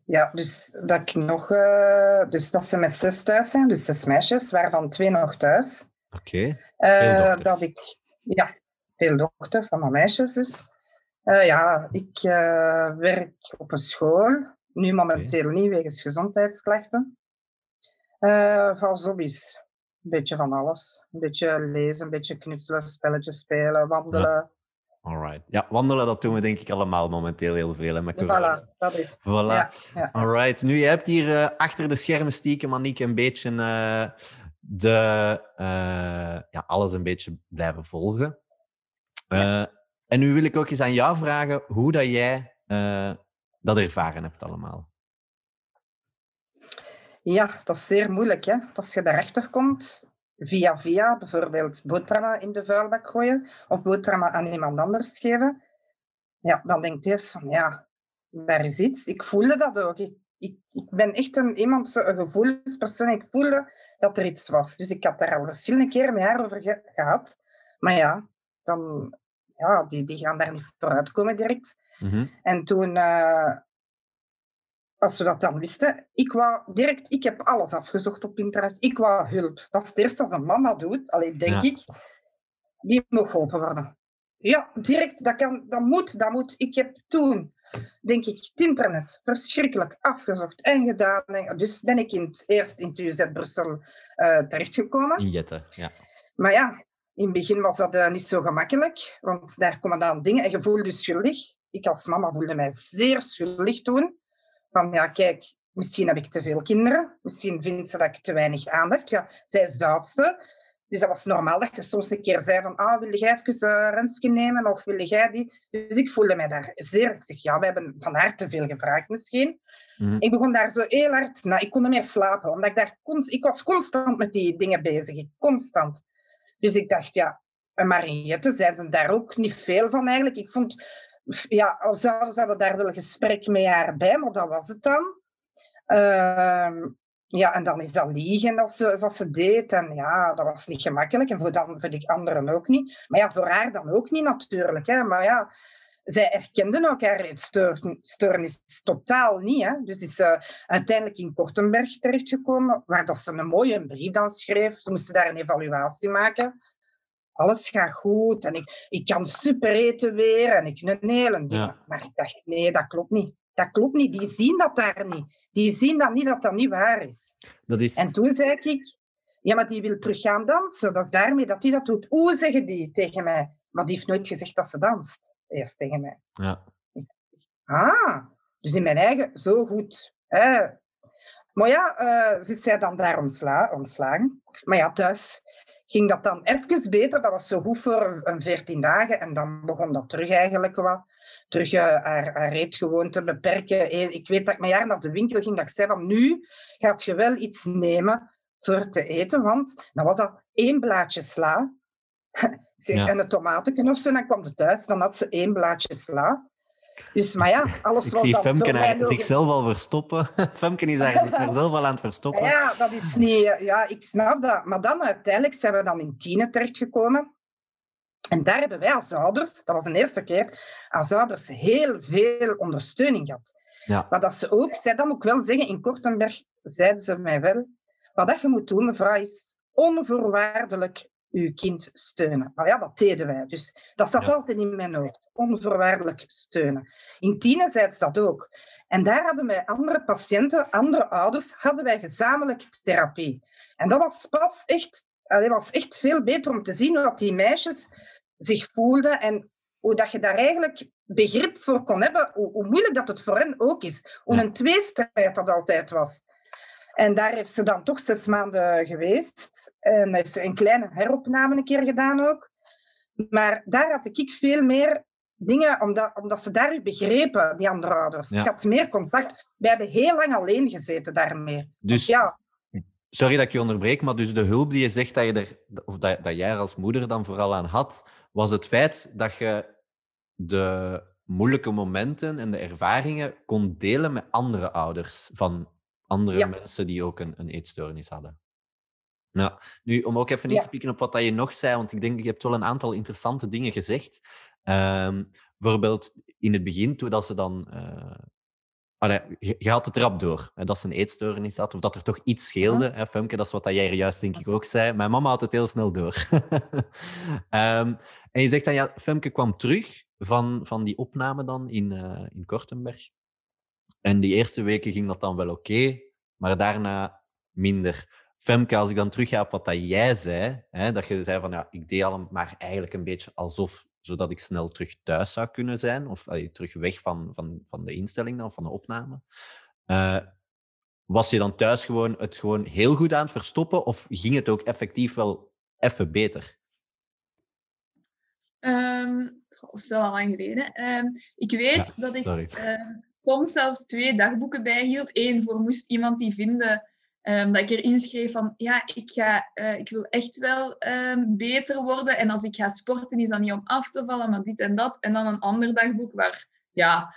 ja, dus dat ik nog... dus dat ze met zes thuis zijn, dus zes meisjes, waarvan twee nog thuis. Oké, okay. Dat ik... Ja, veel dochters, allemaal meisjes dus. ja, ik werk op een school. Nu momenteel okay. niet, wegens gezondheidsklachten. Uh, van hobby's. Een beetje van alles. Een beetje lezen, een beetje knutselen, spelletjes spelen, wandelen. Ja. Alright. Ja, wandelen, dat doen we denk ik allemaal momenteel heel veel. Hè, met voilà, dat is Voilà. Ja, ja. Alright. Nu, je hebt hier uh, achter de schermen stiekem, Maniek, een beetje uh, de, ja, alles een beetje blijven volgen. En nu wil ik ook eens aan jou vragen hoe dat jij dat ervaren hebt allemaal. Ja, dat is zeer moeilijk. Hè? Als je daarachter komt, via via, bijvoorbeeld boterhammen in de vuilbak gooien of boterhammen aan iemand anders geven, ja, dan denk je eerst van, ja, daar is iets. Ik voelde dat ook. Ik, ik, ik ben echt een, iemand, een gevoelspersoon. Ik voelde dat er iets was. Dus ik had daar al verschillende keren met haar over gehad. Maar ja, dan, ja die, die gaan daar niet vooruitkomen direct. Mhm. En toen... Uh, als we dat dan wisten, ik wou direct, ik heb alles afgezocht op internet. Ik wou hulp. Dat is het eerste als een mama doet, alleen denk ik, die moet geholpen worden. Ja, direct, dat, kan, dat moet, dat moet. Ik heb toen, denk ik, het internet verschrikkelijk afgezocht en gedaan. Dus ben ik in het, eerst in het UZ Brussel uh, terechtgekomen. In Jette, ja. Maar ja, in het begin was dat uh, niet zo gemakkelijk, want daar komen dan dingen en je voelde je schuldig. Ik als mama voelde mij zeer schuldig toen. Van ja, kijk, misschien heb ik te veel kinderen. Misschien vindt ze dat ik te weinig aandacht. Ja, zij is de oudste. Dus dat was normaal dat je soms een keer zei van, ah, wil jij even uh, Renske nemen of wil jij die? Dus ik voelde mij daar zeer... Ik zeg, ja, we hebben van haar te veel gevraagd misschien. Mm. Ik begon daar zo heel hard... Nou, ik kon niet meer slapen, omdat ik daar... Const, ik was constant met die dingen bezig. Constant. Dus ik dacht, ja, Mariette, zijn ze daar ook niet veel van eigenlijk. Ik vond ja, als zouden ze daar wel een gesprek met haar bij, maar dat was het dan. Uh, ja, en dan is dat liegen als ze, als ze deed. En ja, dat was niet gemakkelijk. En voor, dan, voor die anderen ook niet. Maar ja, voor haar dan ook niet natuurlijk. Hè. Maar ja, zij erkenden elkaar stoornis totaal niet. Hè. Dus is ze uiteindelijk in Kortenberg terechtgekomen, waar dat ze een mooie brief dan schreef. Ze moesten daar een evaluatie maken alles gaat goed en ik, ik kan super eten weer en ik een hele ding. Maar ik dacht, nee, dat klopt niet. Dat klopt niet. Die zien dat daar niet. Die zien dat niet, dat dat niet waar is. Dat is... En toen zei ik, ja, maar die wil terug gaan dansen. Dat is daarmee dat die dat doet. Hoe zeggen die tegen mij? Maar die heeft nooit gezegd dat ze danst. Eerst tegen mij. Ja. Ah, dus in mijn eigen, zo goed. Hè. Maar ja, uh, ze zei dan daar ontsla ontslagen. Maar ja, thuis ging dat dan even beter. Dat was zo goed voor een veertien dagen. En dan begon dat terug eigenlijk wel. Terug uh, haar, haar eetgewoonte beperken. Eh, ik weet dat ik met jaar naar de winkel ging. Dat ik zei van nu gaat je wel iets nemen voor te eten. Want dan was dat één blaadje sla. zeg, en een tomaten of zo, dan kwam ze thuis, dan had ze één blaadje sla. Dus, maar ja, alles ik was zie dan Femke zichzelf al verstoppen. Femke is daar zichzelf al aan het verstoppen. Ja, dat is niet... Ja, ik snap dat. Maar dan uiteindelijk zijn we dan in Tiene terechtgekomen. En daar hebben wij als ouders, dat was de eerste keer, als ouders heel veel ondersteuning gehad. Ja. Maar dat ze ook, zij, dat moet ik wel zeggen, in Kortenberg zeiden ze mij wel, wat dat je moet doen, mevrouw, is onvoorwaardelijk uw kind steunen. Maar ja, dat deden wij. Dus dat zat Ja. altijd in mijn hoofd. Onvoorwaardelijk steunen. In Tiene zeiden ze dat ook. En daar hadden wij andere patiënten, andere ouders, hadden wij gezamenlijk therapie. En dat was pas echt, dat was echt veel beter om te zien hoe dat die meisjes zich voelden en hoe dat je daar eigenlijk begrip voor kon hebben, hoe, hoe moeilijk dat het voor hen ook is. Hoe een tweestrijd dat altijd was. En daar heeft ze dan toch zes maanden geweest. En heeft ze een kleine heropname een keer gedaan ook. Maar daar had ik veel meer dingen, omdat, omdat ze daar begrepen, die andere ouders. Ja. Ik had meer contact. Wij hebben heel lang alleen gezeten daarmee. Dus, Ja, sorry dat ik je onderbreek, maar dus de hulp die je zegt dat, je er, of dat, dat jij er als moeder dan vooral aan had, was het feit dat je de moeilijke momenten en de ervaringen kon delen met andere ouders van andere Ja. mensen die ook een, een eetstoornis hadden. Ja, nu om ook even in Ja. te pikken op wat dat je nog zei, want ik denk je hebt wel een aantal interessante dingen gezegd. Ehm, bijvoorbeeld in het begin, toen dat ze dan eh, Allee, je, je had het rap door, hè, dat ze een eetstoornis had, of dat er toch iets scheelde. Hè, Femke, dat is wat jij er juist denk ik ook zei. Mijn mama had het heel snel door. Ehm, en je zegt dan, ja, Femke kwam terug van, van die opname dan in, eh, in Kortenberg. En die eerste weken ging dat dan wel oké, maar daarna minder. Femke, als ik dan terugga op wat dat jij zei, hè, dat je zei van, ja, ik deed al maar eigenlijk een beetje alsof, zodat ik snel terug thuis zou kunnen zijn, of allee, terug weg van, van, van de instelling dan, van de opname. Eh, was je dan thuis gewoon het gewoon heel goed aan het verstoppen, of ging het ook effectief wel even beter? Ehm, goh, dat is wel al lang geleden. Ehm, ik weet Ja, dat ik Sorry. Soms zelfs twee dagboeken bijhield. Eén voor moest iemand die vinden ehm, dat ik erin schreef van ja, ik, ga, eh, ik wil echt wel ehm, beter worden. En als ik ga sporten is dat niet om af te vallen, maar dit en dat. En dan een ander dagboek waar ja,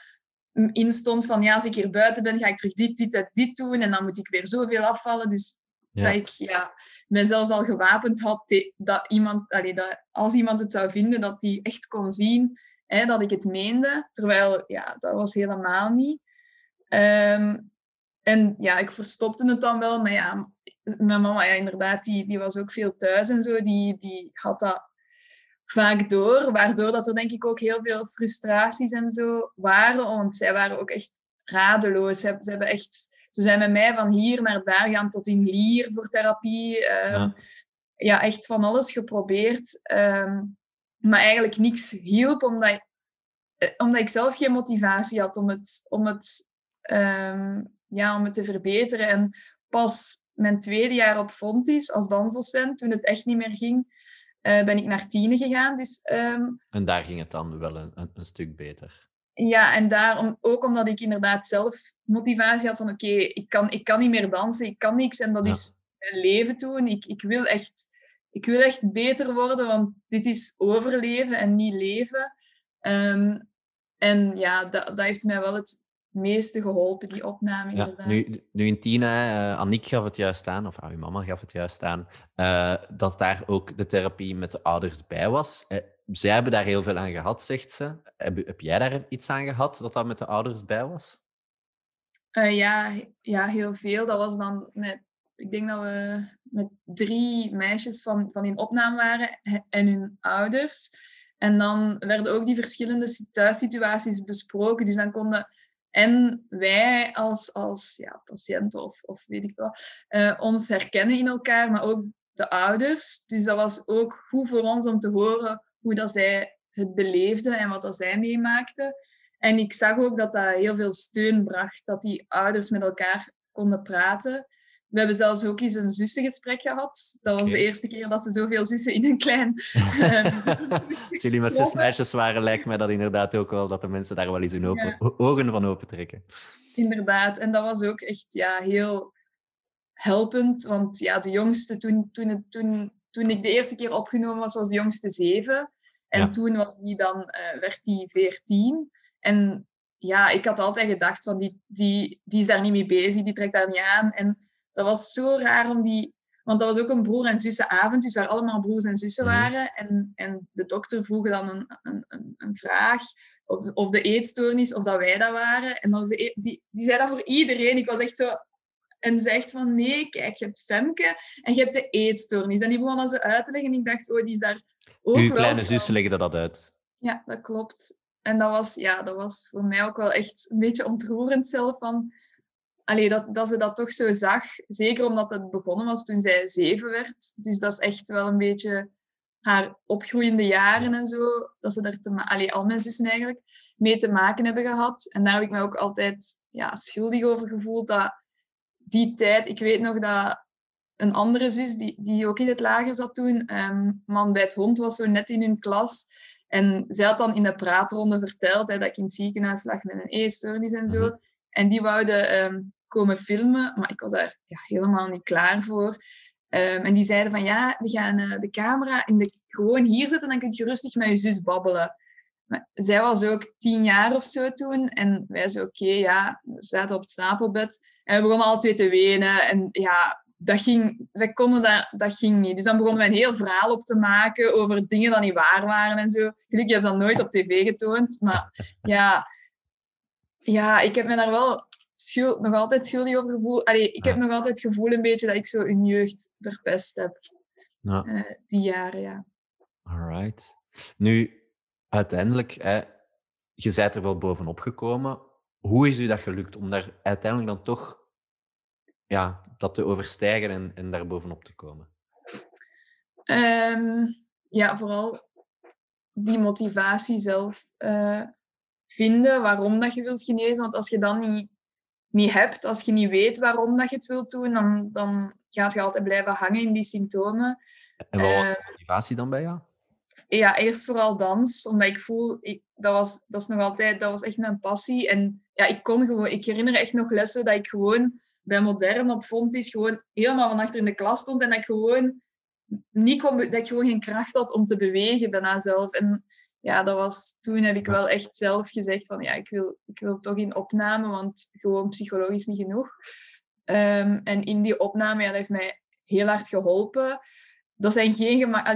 in stond van ja, als ik hier buiten ben, ga ik terug dit, dit en dit doen. En dan moet ik weer zoveel afvallen. Dus Ja. dat ik ja, mij zelfs al gewapend had dat iemand, allee, dat als iemand het zou vinden, dat die echt kon zien hè, dat ik het meende. Terwijl, ja, dat was helemaal niet. Ehm, en ja, ik verstopte het dan wel, maar ja, mijn mama, ja, inderdaad, die, die was ook veel thuis en zo. Die, die had dat vaak door, waardoor dat er denk ik ook heel veel frustraties en zo waren, want zij waren ook echt radeloos. Ze, hebben- ze hebben echt... Ze zijn met mij van hier naar daar gaan tot in Lier voor therapie. Ehm, Ja. ja, echt van alles geprobeerd. ehm, maar eigenlijk niks hielp, omdat, eh, omdat ik zelf geen motivatie had om het, om het, ehm, ja, om het te verbeteren. En pas mijn tweede jaar op Fontis als dansdocent, toen het echt niet meer ging, eh, ben ik naar Tiene gegaan. Dus ehm, En daar ging het dan wel een, een, stuk beter. ja, en daarom ook omdat ik inderdaad zelf motivatie had van oké, ik, kan, ik kan niet meer dansen, ik kan niks en dat Ja. is mijn leven doen. Ik, ik, wil echt, ik wil echt beter worden, want dit is overleven en niet leven. Ehm, en ja, dat, dat heeft mij wel het meeste geholpen, die opname Ja, inderdaad. nu, nu in Tina, Aniek gaf het juist aan, of ah, uw mama gaf het juist aan, eh, dat daar ook de therapie met de ouders bij was. Eh, zij hebben daar heel veel aan gehad, zegt ze. Heb, heb jij daar iets aan gehad, dat dat met de ouders bij was? Ja, ja, heel veel. Dat was dan met, ik denk dat we met drie meisjes van, van in opname waren en hun ouders. En dan werden ook die verschillende si- thuissituaties besproken. Dus dan konden en wij als, als ja, patiënten of, of weet ik wel, eh, ons herkennen in elkaar, maar ook de ouders. Dus dat was ook goed voor ons om te horen hoe dat zij het beleefden en wat dat zij meemaakten. En ik zag ook dat dat heel veel steun bracht, dat die ouders met elkaar konden praten. We hebben zelfs ook eens een zussengesprek gehad. Dat was de eerste keer dat ze zoveel zussen in een klein... eh, Als jullie met zes meisjes waren, lijkt mij dat inderdaad ook wel dat de mensen daar wel eens hun open, Ja. o- ogen van open trekken. Inderdaad. En dat was ook echt ja, heel helpend. Want ja, de jongste, toen, toen, het, toen toen ik de eerste keer opgenomen was, was de jongste zeven. En toen was die dan, uh, werd die veertien. En ja, ik had altijd gedacht van die, die, die is daar niet mee bezig, die trekt daar niet aan. En dat was zo raar om die... Want dat was ook een broer- en zussenavond, dus waar allemaal broers en zussen mhm. waren. En, en de dokter vroeg dan een, een, een, een vraag, of, of de eetstoornis, of dat wij dat waren. En dan e-, die, die zei dat voor iedereen. Ik was echt zo... En zegt van, nee, kijk, je hebt Femke en je hebt de eetstoornis. En die begon dan zo uit te leggen. En ik dacht, oh, die is daar ook Uw kleine zussen leggen dat uit. Ja, dat klopt. En dat was, ja, dat was voor mij ook wel echt een beetje ontroerend zelf. Van, allee, dat, dat ze dat toch zo zag. Zeker omdat het begonnen was toen zij zeven werd. Dus dat is echt wel een beetje haar opgroeiende jaren en zo. Dat ze daar te al mijn zussen eigenlijk mee te maken hebben gehad. En daar heb ik me ook altijd ja, schuldig over gevoeld. Dat die tijd, ik weet nog dat een andere zus, die, die ook in het lager zat toen, um, man bij het hond was zo net in hun klas. En zij had dan in de praatronde verteld hè, dat ik in het ziekenhuis lag met een eetstoornis en zo. En die wouden um, komen filmen, maar ik was daar ja, helemaal niet klaar voor. Um, en die zeiden van ja, we gaan uh, de camera in de, gewoon hier zetten, dan kun je rustig met je zus babbelen. Maar zij was ook tien jaar of zo toen. En wij zeiden oké, ja, we zaten op het stapelbed. En we begonnen alle twee te wenen. En ja, dat ging, wij konden dat, dat ging niet. Dus dan begonnen wij een heel verhaal op te maken over dingen die niet waar waren en zo. Gelukkig heb ik dat nooit op tv getoond. Maar ja, ja ik heb me daar wel schuld, nog altijd schuldig over gevoeld. Allee, ik heb nog altijd het gevoel een beetje dat ik zo een jeugd verpest heb. Ja. Uh, die jaren, ja. Alright. Nu, uiteindelijk, hè, je bent er wel bovenop gekomen. Hoe is u dat gelukt om daar uiteindelijk dan toch ja, dat te overstijgen en, en daar bovenop te komen? Um, ja, vooral die motivatie zelf uh, vinden, waarom dat je wilt genezen. Want als je dat niet, niet hebt, als je niet weet waarom dat je het wilt doen, dan, dan gaat je altijd blijven hangen in die symptomen. En wat was uh, motivatie dan bij jou? Ja, eerst vooral dans, omdat ik voel, ik, dat, was, dat is nog altijd, dat was echt mijn passie. En ja, ik kon gewoon, ik herinner echt nog lessen dat ik gewoon bij modern op is gewoon helemaal van achter in de klas stond en dat ik gewoon niet kon, dat ik gewoon geen kracht had om te bewegen bijna zelf. En ja, dat was, toen heb ik wel echt zelf gezegd van ja, ik wil, ik wil toch in opname, want gewoon psychologisch niet genoeg. Ehm, en in die opname, ja, dat heeft mij heel hard geholpen. Dat zijn geen gemak...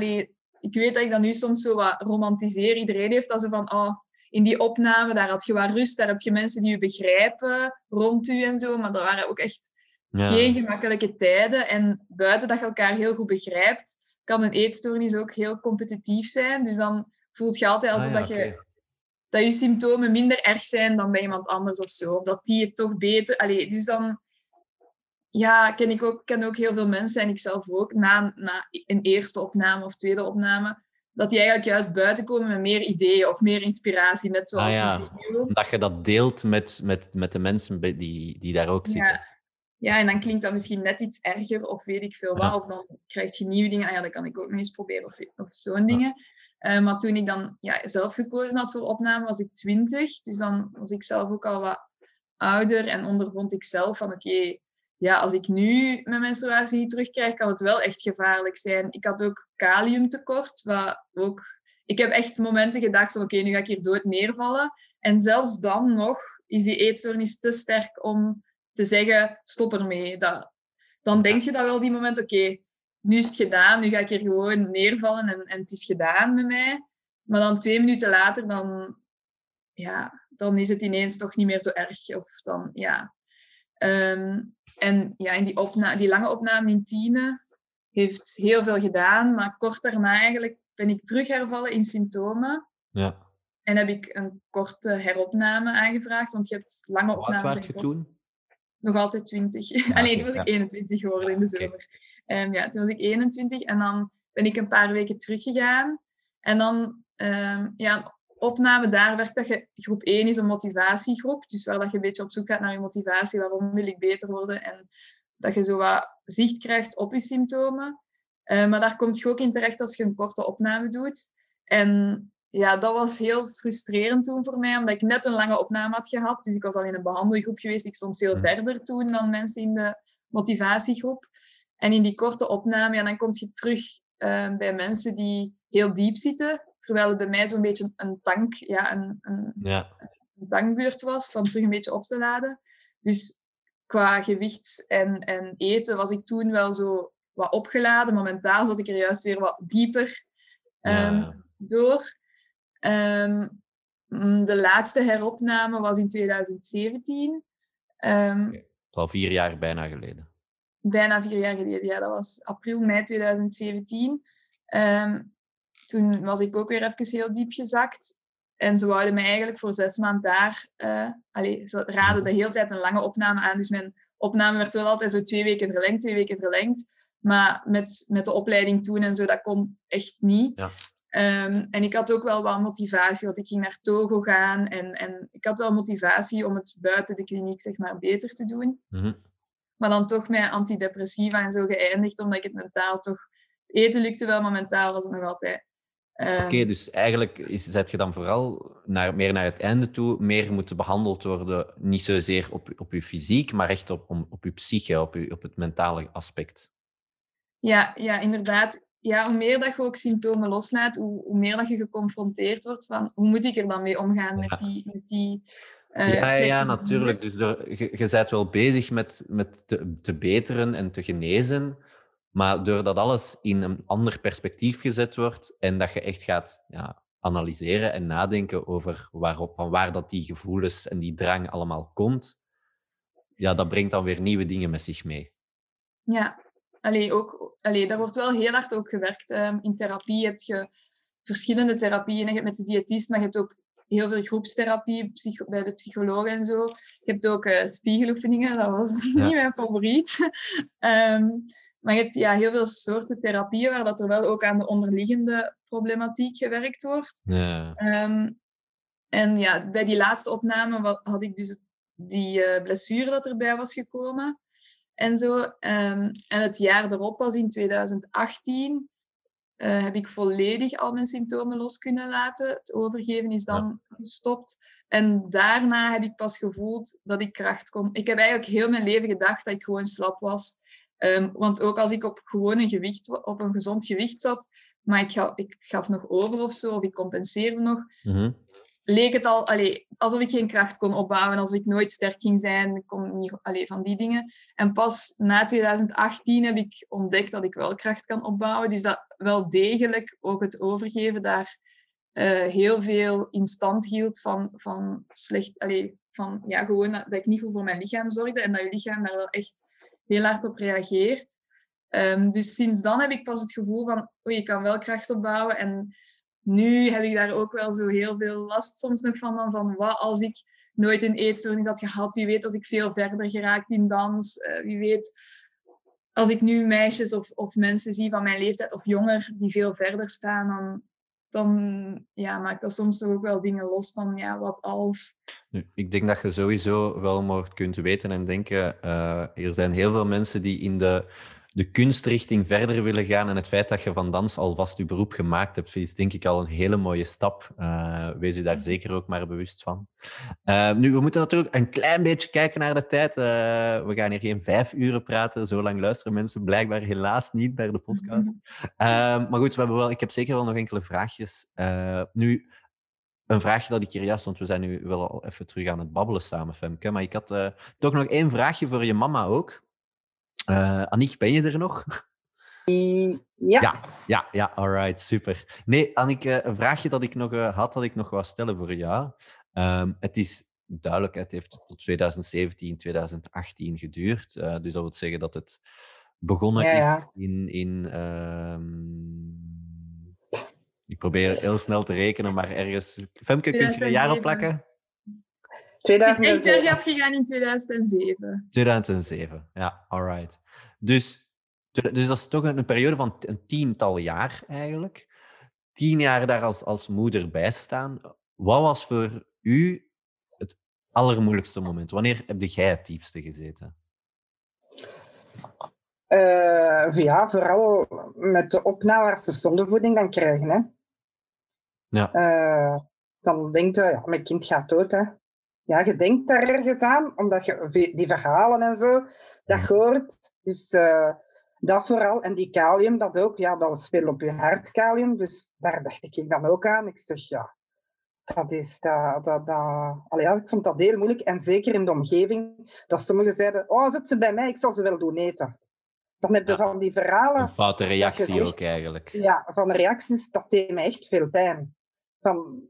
ik weet dat ik dat nu soms zo wat romantiseer. Iedereen heeft dat zo van, oh, in die opname, daar had je wat rust, daar heb je mensen die je begrijpen rond u en zo, maar dat waren ook echt geen gemakkelijke tijden. En buiten dat je elkaar heel goed begrijpt, kan een eetstoornis ook heel competitief zijn. Dus dan voelt je altijd alsof ah, dat, je, dat je symptomen minder erg zijn dan bij iemand anders of zo. Of dat die het toch beter... Allee, dus dan ja, ken ik ook, ken ook heel veel mensen en ik zelf ook, na, na een eerste opname of tweede opname, dat die eigenlijk juist buiten komen met meer ideeën of meer inspiratie, net zoals ah, ja. video. Dat je dat deelt met, met, met de mensen die, die daar ook zitten. Ja. ja, en dan klinkt dat misschien net iets erger of weet ik veel wat. Of dan krijg je nieuwe dingen. Ah ja, dat kan ik ook nog eens proberen of, of zo'n dingen. Uh, maar toen ik dan ja, zelf gekozen had voor opname, was ik twintig. Dus dan was ik zelf ook al wat ouder en ondervond ik zelf van oké, ja, als ik nu mijn menstruatie niet terugkrijg, kan het wel echt gevaarlijk zijn. Ik had ook kaliumtekort, wat ook... Ik heb echt momenten gedacht van, oké, nu ga ik hier dood neervallen. En zelfs dan nog is die eetstoornis te sterk om te zeggen, stop ermee. Dat, dan denk je dat wel die moment, oké, nu is het gedaan, nu ga ik hier gewoon neervallen en, en het is gedaan met mij. Maar dan twee minuten later, dan, ja, dan is het ineens toch niet meer zo erg. Of dan, ja, Ehm, en ja, in die, opna die lange opname in Tiene heeft heel veel gedaan, maar kort daarna eigenlijk ben ik terug hervallen in symptomen. Ja. En heb ik een korte heropname aangevraagd, want je hebt lange opnames. Wat je toen? Nog altijd 20. Ja, ah, nee, toen was ik 21 geworden in de zomer. Ja, toen was ik 21 en dan ben ik een paar weken teruggegaan. En dan um, ja, opname daar werkt dat je groep 1 is een motivatiegroep. Dus waar dat je een beetje op zoek gaat naar je motivatie. Waarom wil ik beter worden? En dat je zo wat zicht krijgt op je symptomen. Uh, maar daar komt je ook in terecht als je een korte opname doet. En ja, dat was heel frustrerend toen voor mij, omdat ik net een lange opname had gehad. Dus ik was al in een behandelgroep geweest. Ik stond veel verder toen dan mensen in de motivatiegroep. En in die korte opname, ja, dan kom je terug ehm, bij mensen die heel diep zitten. Terwijl het bij mij zo'n beetje een tank, ja, een, een, Ja. een tankbeurt was, van terug een beetje op te laden. Dus qua gewicht en, en eten was ik toen wel zo wat opgeladen. Momentaal zat ik er juist weer wat dieper ehm, Ja. door. Ehm, mm, de laatste heropname was in 2017. Ehm, Oké. Al vier jaar bijna geleden. Bijna vier jaar geleden. Ja, dat was april, mei 2017. Ehm, toen was ik ook weer even heel diep gezakt. En ze wouden mij eigenlijk voor zes maanden daar... allee, ze raden de hele tijd een lange opname aan. Dus mijn opname werd wel altijd zo twee weken verlengd, twee weken verlengd. Maar met, met de opleiding toen en zo, dat kon echt niet. Ja. Ehm, en ik had ook wel wat motivatie, want ik ging naar Togo gaan. En, en ik had wel motivatie om het buiten de kliniek zeg maar, beter te doen. Mhm. Maar dan toch met antidepressiva en zo geëindigd, omdat ik het mentaal toch... Het eten lukte wel, maar mentaal was het nog altijd... ehm, Oké, dus eigenlijk is, zet je dan vooral naar, meer naar het einde toe, meer moeten behandeld worden, niet zozeer op, op je fysiek, maar echt op, om, op je psyche, op, je, op het mentale aspect. Ja, ja, inderdaad. Ja, hoe meer dat je ook symptomen loslaat, hoe, hoe meer dat je geconfronteerd wordt van hoe moet ik er dan mee omgaan met die, met die eh, ja, ja, slechte ja, natuurlijk. Dus je, je bent wel bezig met, met te, te beteren en te genezen, maar doordat alles in een ander perspectief gezet wordt en dat je echt gaat ja, analyseren en nadenken over waarop, van waar dat die gevoelens en die drang allemaal komt, ja, dat brengt dan weer nieuwe dingen met zich mee. Ja, allee, ook, allee, daar wordt wel heel hard ook gewerkt. Ehm, in therapie heb je verschillende therapieën. Je hebt met de diëtist, maar je hebt ook heel veel groepstherapie bij de psycholoog en zo. Je hebt ook eh, spiegeloefeningen, dat was Ja. niet mijn favoriet. Ehm, maar je hebt ja, heel veel soorten therapieën waar dat er wel ook aan de onderliggende problematiek gewerkt wordt. Ja. Ehm, en ja, bij die laatste opname had ik dus die eh, blessure dat erbij was gekomen en zo. Ehm, en het jaar erop was in 2018. Eh, heb ik volledig al mijn symptomen los kunnen laten. Het overgeven is dan gestopt. En daarna heb ik pas gevoeld dat ik kracht kon. Ik heb eigenlijk heel mijn leven gedacht dat ik gewoon slap was. Ehm, want ook als ik op gewoon een gewicht, op een gezond gewicht zat, maar ik, ga, ik gaf nog over of zo, of ik compenseerde nog, Mhm. Leek het al alsof ik geen kracht kon opbouwen, alsof ik nooit sterk ging zijn, kon niet, allee, van die dingen. En pas na 2018 heb ik ontdekt dat ik wel kracht kan opbouwen. Dus dat wel degelijk ook het overgeven daar eh, heel veel in stand hield van, van slecht, van ja, gewoon dat, ik niet goed voor mijn lichaam zorgde en dat je lichaam daar wel echt heel hard op reageert. Ehm, dus sinds dan heb ik pas het gevoel van, oei, ik kan wel kracht opbouwen en nu heb ik daar ook wel zo heel veel last soms nog van. dan Van wat als ik nooit een eetstoornis had gehad? Wie weet als ik veel verder geraakt in dans? Eh, wie weet als ik nu meisjes of, of mensen zie van mijn leeftijd of jonger die veel verder staan, dan, dan ja, maakt dat soms ook wel dingen los van ja, wat als. Ik denk dat je sowieso wel maar kunt weten en denken. eh, er zijn heel veel mensen die in de, de kunstrichting verder willen gaan. En het feit dat je van dans alvast je beroep gemaakt hebt, is denk ik al een hele mooie stap. Eh, wees je daar zeker ook maar bewust van. Eh, nu, we moeten natuurlijk een klein beetje kijken naar de tijd. Eh, we gaan hier geen vijf uren praten. Zo lang luisteren mensen blijkbaar helaas niet naar de podcast. Maar goed, we hebben wel, ik heb zeker wel nog enkele vraagjes. Nu, een vraagje dat ik hier juist, want we zijn nu wel al even terug aan het babbelen samen, Femke. Maar ik had toch nog één vraagje voor je mama ook. Eh Aniek, ben je er nog? Ja, Ja, ja, ja, alright, super. Nee, Annick, een vraagje dat ik nog eh, had, dat ik nog wou stellen voor jou. Ehm, het is duidelijk, het heeft tot 2017, 2018 geduurd. Eh, dus dat wil zeggen dat het begonnen Ja, ja. is in... in ehm, ik probeer heel snel te rekenen, maar ergens... Femke, kun je een jaar op 2007. plakken? Het is echt 2007. bergaf gegaan in 2007. 2007, ja, alright. Dus, dus dat is toch een, een periode van een tiental jaar eigenlijk. Tien jaar daar als, als moeder bij staan. Wat was voor u het allermoeilijkste moment? Wanneer heb jij het diepste gezeten? Eh, ja, vooral met de opname als ze zondevoeding dan krijgen. Hè. Ja. Eh, dan denkt je, ja, mijn kind gaat dood. Hè. Ja, je denkt daar ergens aan, omdat je die verhalen en zo, dat hoort. Dus eh, Dat vooral. En die kalium, dat ook. Ja, dat veel op je hart, kalium. Dus daar dacht ik dan ook aan. Ik zeg, ja, dat is dat, dat, dat... Allee, ja, ik vond dat heel moeilijk. En zeker in de omgeving, dat sommigen zeiden, oh, zet ze bij mij, ik zal ze wel doen eten. Dan heb je Ja. van die verhalen... Een foute reactie ook eigenlijk. Ja, van de reacties, dat deed me echt veel pijn. Van,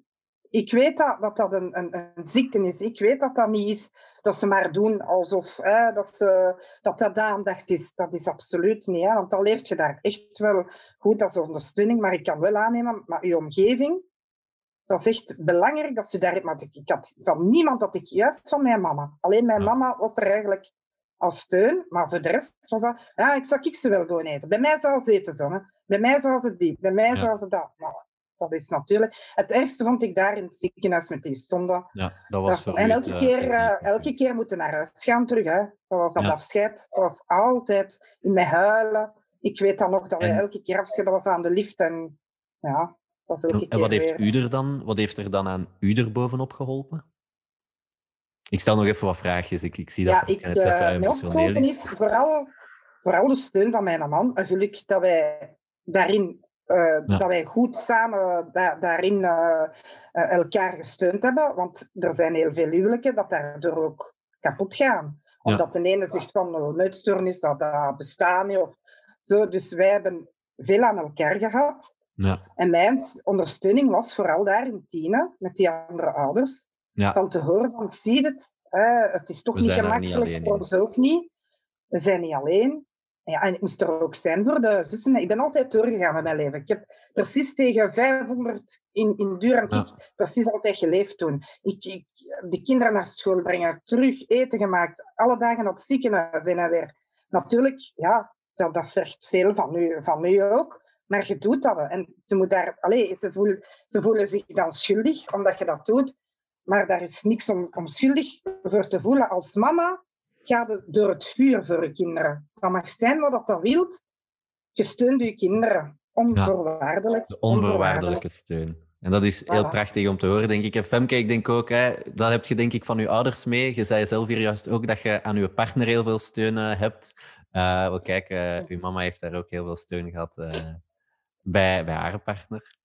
ik weet dat dat, dat een, een, een ziekte is. Ik weet dat dat niet is dat ze maar doen alsof hè, dat, ze, dat dat de aandacht is. Dat is absoluut niet. Hè, want dan leert je daar echt wel goed als ondersteuning. Maar ik kan wel aannemen, maar je omgeving, dat is echt belangrijk dat ze daar... Maar ik, had van niemand dat ik juist van mijn mama. Alleen mijn mama was er eigenlijk als steun, maar voor de rest was dat... Ja, ik zou ik ze wel gewoon eten. Bij mij zou ze eten zo. Hè. Bij mij zou ze die, bij mij zou ze dat. Maar dat is natuurlijk... Het ergste vond ik daar in het ziekenhuis met die stonden. Ja, dat was Dat- en elke het, keer, eh, eh, het elke keer moeten naar huis gaan terug. Hè. Dat was dat Ja. afscheid. Dat was altijd in mijn huilen. Ik weet dan nog dat we En- elke keer afscheid dat was aan de lift. En ja, dat was elke En keer wat heeft weer. u er dan, wat heeft er dan aan u er bovenop geholpen? Ik stel nog even wat vraagjes. Ik, ik zie dat Ja, het ik net even eh emotioneel is. vooral, vooral de steun van mijn man. En geluk dat wij daarin, Ja. dat wij goed samen da- daarin eh, eh, elkaar gesteund hebben. Want er zijn heel veel huwelijken dat daardoor ook kapot gaan. Ja. Omdat de ene zegt van oh, uitstoornis, dat, dat bestaat niet. Of zo. Dus wij hebben veel aan elkaar gehad. Ja, En mijn ondersteuning was vooral daar in Tiene, met die andere ouders. ja. Van te horen van, zie je het, hè, het is toch We niet gemakkelijk voor ons ook niet. We zijn niet alleen. Ja, en ik moest er ook zijn voor de zussen. Ik ben altijd doorgegaan met mijn leven. Ik heb precies tegen 500 in, in Ja. ik precies altijd geleefd toen. Ik, ik, de kinderen naar school brengen, terug eten gemaakt, alle dagen naar het ziekenhuis zijn en weer. Natuurlijk, ja, dat, dat vergt veel van u, van u ook. Maar je doet dat. En ze, moet daar, allez, ze, voelen, ze voelen zich dan schuldig omdat je dat doet. Maar daar is niks om, om schuldig voor te voelen. Als mama ga je door het vuur voor je kinderen. Dat mag zijn wat dat, dat wilt. Je steunt je kinderen. Onvoorwaardelijk. De onvoorwaardelijke steun. En dat is heel Voilà. prachtig om te horen, denk ik. En Femke, ik denk ook, hè, dat heb je denk ik van je ouders mee. Je zei zelf hier juist ook dat je aan je partner heel veel steun eh, hebt. Eh wel, kijk, eh, uw mama heeft daar ook heel veel steun gehad eh, bij, bij haar partner.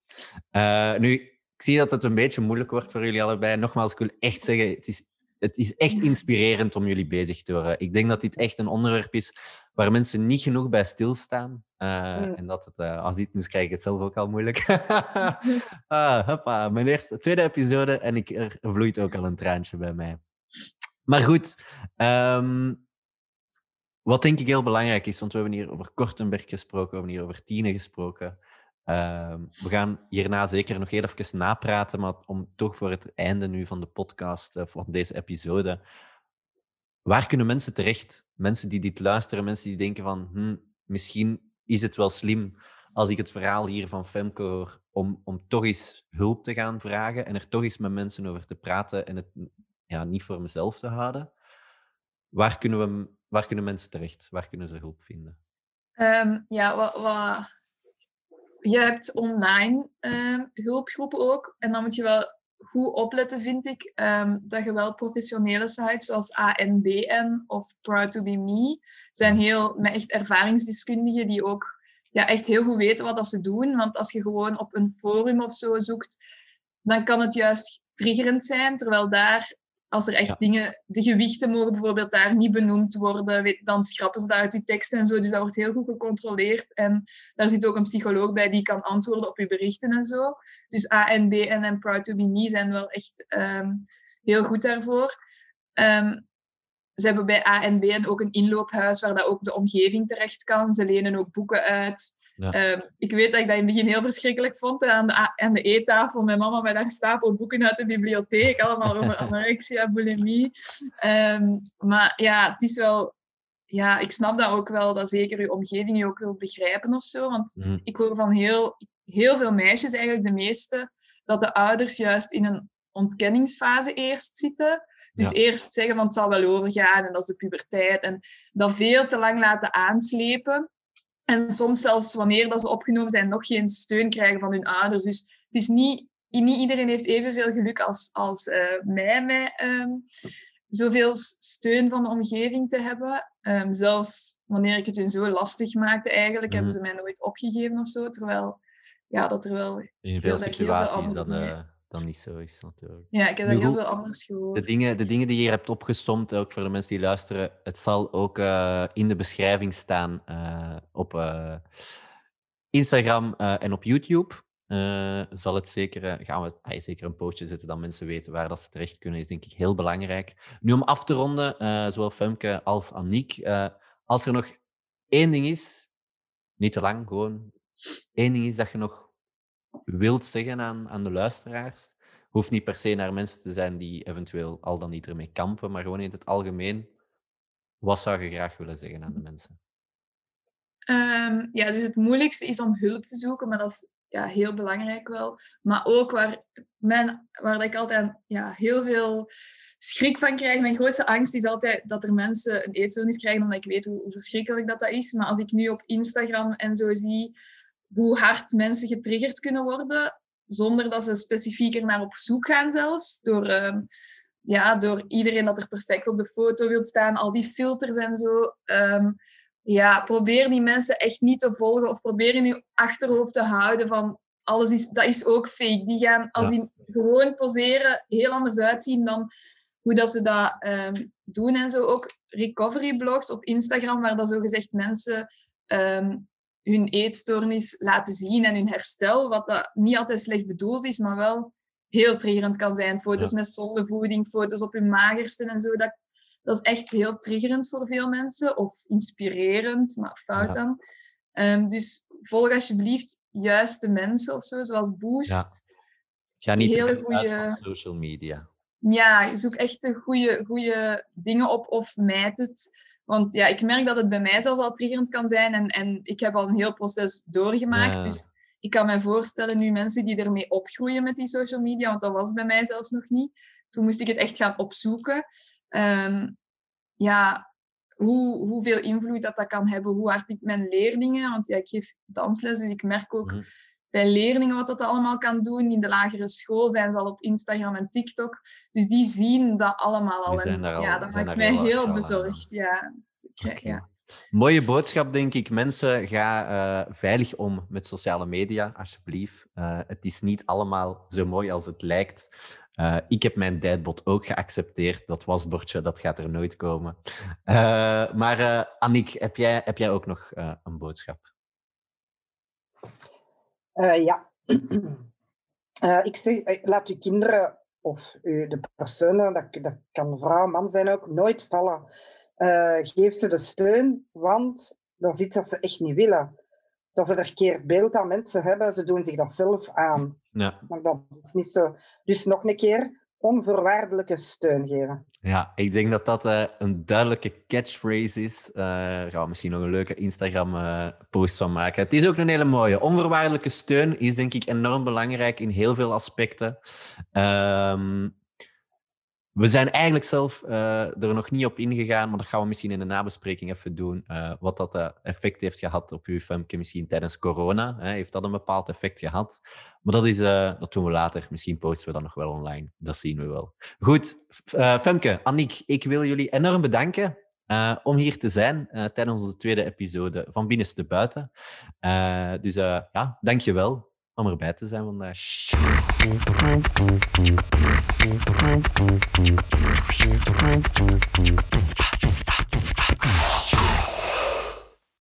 Eh, nu, ik zie dat het een beetje moeilijk wordt voor jullie allebei. Nogmaals, ik wil echt zeggen, het is, het is echt inspirerend om jullie bezig te horen. Ik denk dat dit echt een onderwerp is waar mensen niet genoeg bij stilstaan. Eh. En dat het, eh, als dit nu krijg ik het zelf ook al moeilijk. ah, hoppa, mijn eerste, tweede episode en ik, er vloeit ook al een traantje bij mij. Maar goed, ehm, wat denk ik heel belangrijk is, want we hebben hier over Kortenberg gesproken, we hebben hier over Tine gesproken. Ehm, we gaan hierna zeker nog even napraten, maar om toch voor het einde nu van de podcast, eh, van deze episode, waar kunnen mensen terecht? Mensen die dit luisteren, mensen die denken van, hm, misschien is het wel slim als ik het verhaal hier van Femke hoor, om, om toch eens hulp te gaan vragen en er toch eens met mensen over te praten en het ja, niet voor mezelf te houden. Waar kunnen, we, waar kunnen mensen terecht? Waar kunnen ze hulp vinden? Ehm, ja, wat, wat, je hebt online ehm, hulpgroepen ook. En dan moet je wel goed opletten, vind ik, ehm, dat je wel professionele sites zoals ANBN of Proud to be Me zijn heel met echt ervaringsdeskundigen die ook ja, echt heel goed weten wat dat ze doen. Want als je gewoon op een forum of zo zoekt, dan kan het juist triggerend zijn. Terwijl daar, als er echt Ja. dingen, de gewichten mogen bijvoorbeeld daar niet benoemd worden, weet- dan schrappen ze dat uit je teksten en zo. Dus dat wordt heel goed gecontroleerd. En daar zit ook een psycholoog bij die kan antwoorden op je berichten en zo. Dus ANBN en Proud to be Me zijn wel echt ehm, heel goed daarvoor. Ehm, ze hebben bij ANBN ook een inloophuis waar dat ook de omgeving terecht kan. Ze lenen ook boeken uit. Ja. Ehm, ik weet dat ik dat in het begin heel verschrikkelijk vond. Aan de, aan de eettafel, mijn mama met haar stapel boeken uit de bibliotheek. Allemaal over anorexia, bulimie. Ehm, maar ja, het is wel... Ja, ik snap dat ook wel, dat zeker je omgeving je ook wil begrijpen of zo. Want Mhm. ik hoor van heel, heel veel meisjes, eigenlijk de meeste, dat de ouders juist in een ontkenningsfase eerst zitten. Dus Ja. eerst zeggen van het zal wel overgaan en dat is de puberteit. En dat veel te lang laten aanslepen. En soms zelfs wanneer dat ze opgenomen zijn, nog geen steun krijgen van hun ouders. Dus het is niet, niet iedereen heeft evenveel geluk als, als eh, mij met ehm, zoveel steun van de omgeving te hebben. Ehm, zelfs wanneer ik het hun zo lastig maakte eigenlijk, hebben Mhm. ze mij nooit opgegeven of zo. Terwijl, ja, dat er wel... In veel situaties dan, eh, dan niet zo is, natuurlijk. Ja, ik heb daar heel veel anders gehoord. De dingen, de dingen die je hier hebt opgesomd, ook voor de mensen die luisteren, het zal ook eh, in de beschrijving staan eh, op eh, Instagram eh, en op YouTube. Eh, zal het zeker, gaan we ah, zeker een postje zetten dat mensen weten waar dat ze terecht kunnen, is denk ik heel belangrijk. Nu om af te ronden, eh, zowel Femke als Aniek, eh, als er nog één ding is, niet te lang, gewoon één ding is dat je nog wilt zeggen aan, aan de luisteraars, hoeft niet per se naar mensen te zijn die eventueel al dan niet ermee kampen, maar gewoon in het algemeen. Wat zou je graag willen zeggen aan de mensen? Ehm, ja, dus het moeilijkste is om hulp te zoeken, maar dat is ja, heel belangrijk wel. Maar ook waar, waar ik altijd ja, heel veel schrik van krijg. Mijn grootste angst is altijd dat er mensen een eetstoornis krijgen, omdat ik weet hoe, hoe verschrikkelijk dat, dat is. Maar als ik nu op Instagram en zo zie hoe hard mensen getriggerd kunnen worden, zonder dat ze specifiek er naar op zoek gaan zelfs, door... ehm, ja, door iedereen dat er perfect op de foto wil staan, al die filters en zo. Ehm, ja, probeer die mensen echt niet te volgen of probeer in je achterhoofd te houden van alles is, dat is ook fake. Die gaan, als die gewoon poseren, heel anders uitzien dan hoe dat ze dat ehm, doen en zo. Ook recovery blogs op Instagram, waar dat zogezegd mensen hun eetstoornis laten zien en hun herstel, wat dat niet altijd slecht bedoeld is, maar wel heel triggerend kan zijn. Foto's Ja. met zondevoeding, foto's op hun magerste en zo. Dat, dat is echt heel triggerend voor veel mensen. Of inspirerend, maar fout Ja. dan. Ehm, dus volg alsjeblieft juist de mensen of zo, zoals Boost. Ja. Ga niet te uit goeie- van social media. Ja, zoek echt de goede, goede dingen op of mijt het. Want ja, ik merk dat het bij mij zelfs al triggerend kan zijn. En, en ik heb al een heel proces doorgemaakt. Ja. Dus ik kan me voorstellen nu mensen die ermee opgroeien met die social media, want dat was bij mij zelfs nog niet. Toen moest ik het echt gaan opzoeken. Ehm, ja, hoe, hoeveel invloed dat, dat kan hebben, hoe hard ik mijn leerlingen, want ja, ik geef dansles, dus ik merk ook Mhm. Bij leerlingen wat dat allemaal kan doen. In de lagere school zijn ze al op Instagram en TikTok. Dus die zien dat allemaal al. En al- ja, dat maakt mij heel bezorgd. Ja. Krijg- ja. Mooie boodschap, denk ik. Mensen, ga eh, veilig om met sociale media, alsjeblieft. Eh, het is niet allemaal zo mooi als het lijkt. Eh, ik heb mijn tijdbot ook geaccepteerd. Dat wasbordje, dat gaat er nooit komen. Maar Annick, heb jij, heb jij ook nog een boodschap? Eh, ja. Eh, ik zeg, eh, laat uw kinderen of de personen, dat, dat kan vrouw, man zijn ook, nooit vallen. Geef ze de steun, want dat is iets dat ze echt niet willen. Dat ze een verkeerd beeld aan mensen hebben, ze doen zich dat zelf aan. Ja, Maar dat is niet zo. Dus nog een keer, onvoorwaardelijke steun geven. ja ik denk dat dat eh, een duidelijke catchphrase is. Daar gaan we misschien nog een leuke Instagram-post van maken. Het is ook een hele mooie. Onvoorwaardelijke steun is denk ik enorm belangrijk in heel veel aspecten. Ehm, we zijn eigenlijk zelf eh, er nog niet op ingegaan, maar dat gaan we misschien in de nabespreking even doen. eh, wat dat eh, effect heeft gehad op uw Femke misschien tijdens corona. Hè, heeft dat een bepaald effect gehad? Maar dat, is, dat doen we later. Misschien posten we dat nog wel online. Dat zien we wel. Goed, Femke, Annick, ik wil jullie enorm bedanken om hier te zijn tijdens onze tweede episode van Binnenste Buiten. Dus ja, dankjewel om erbij te zijn vandaag.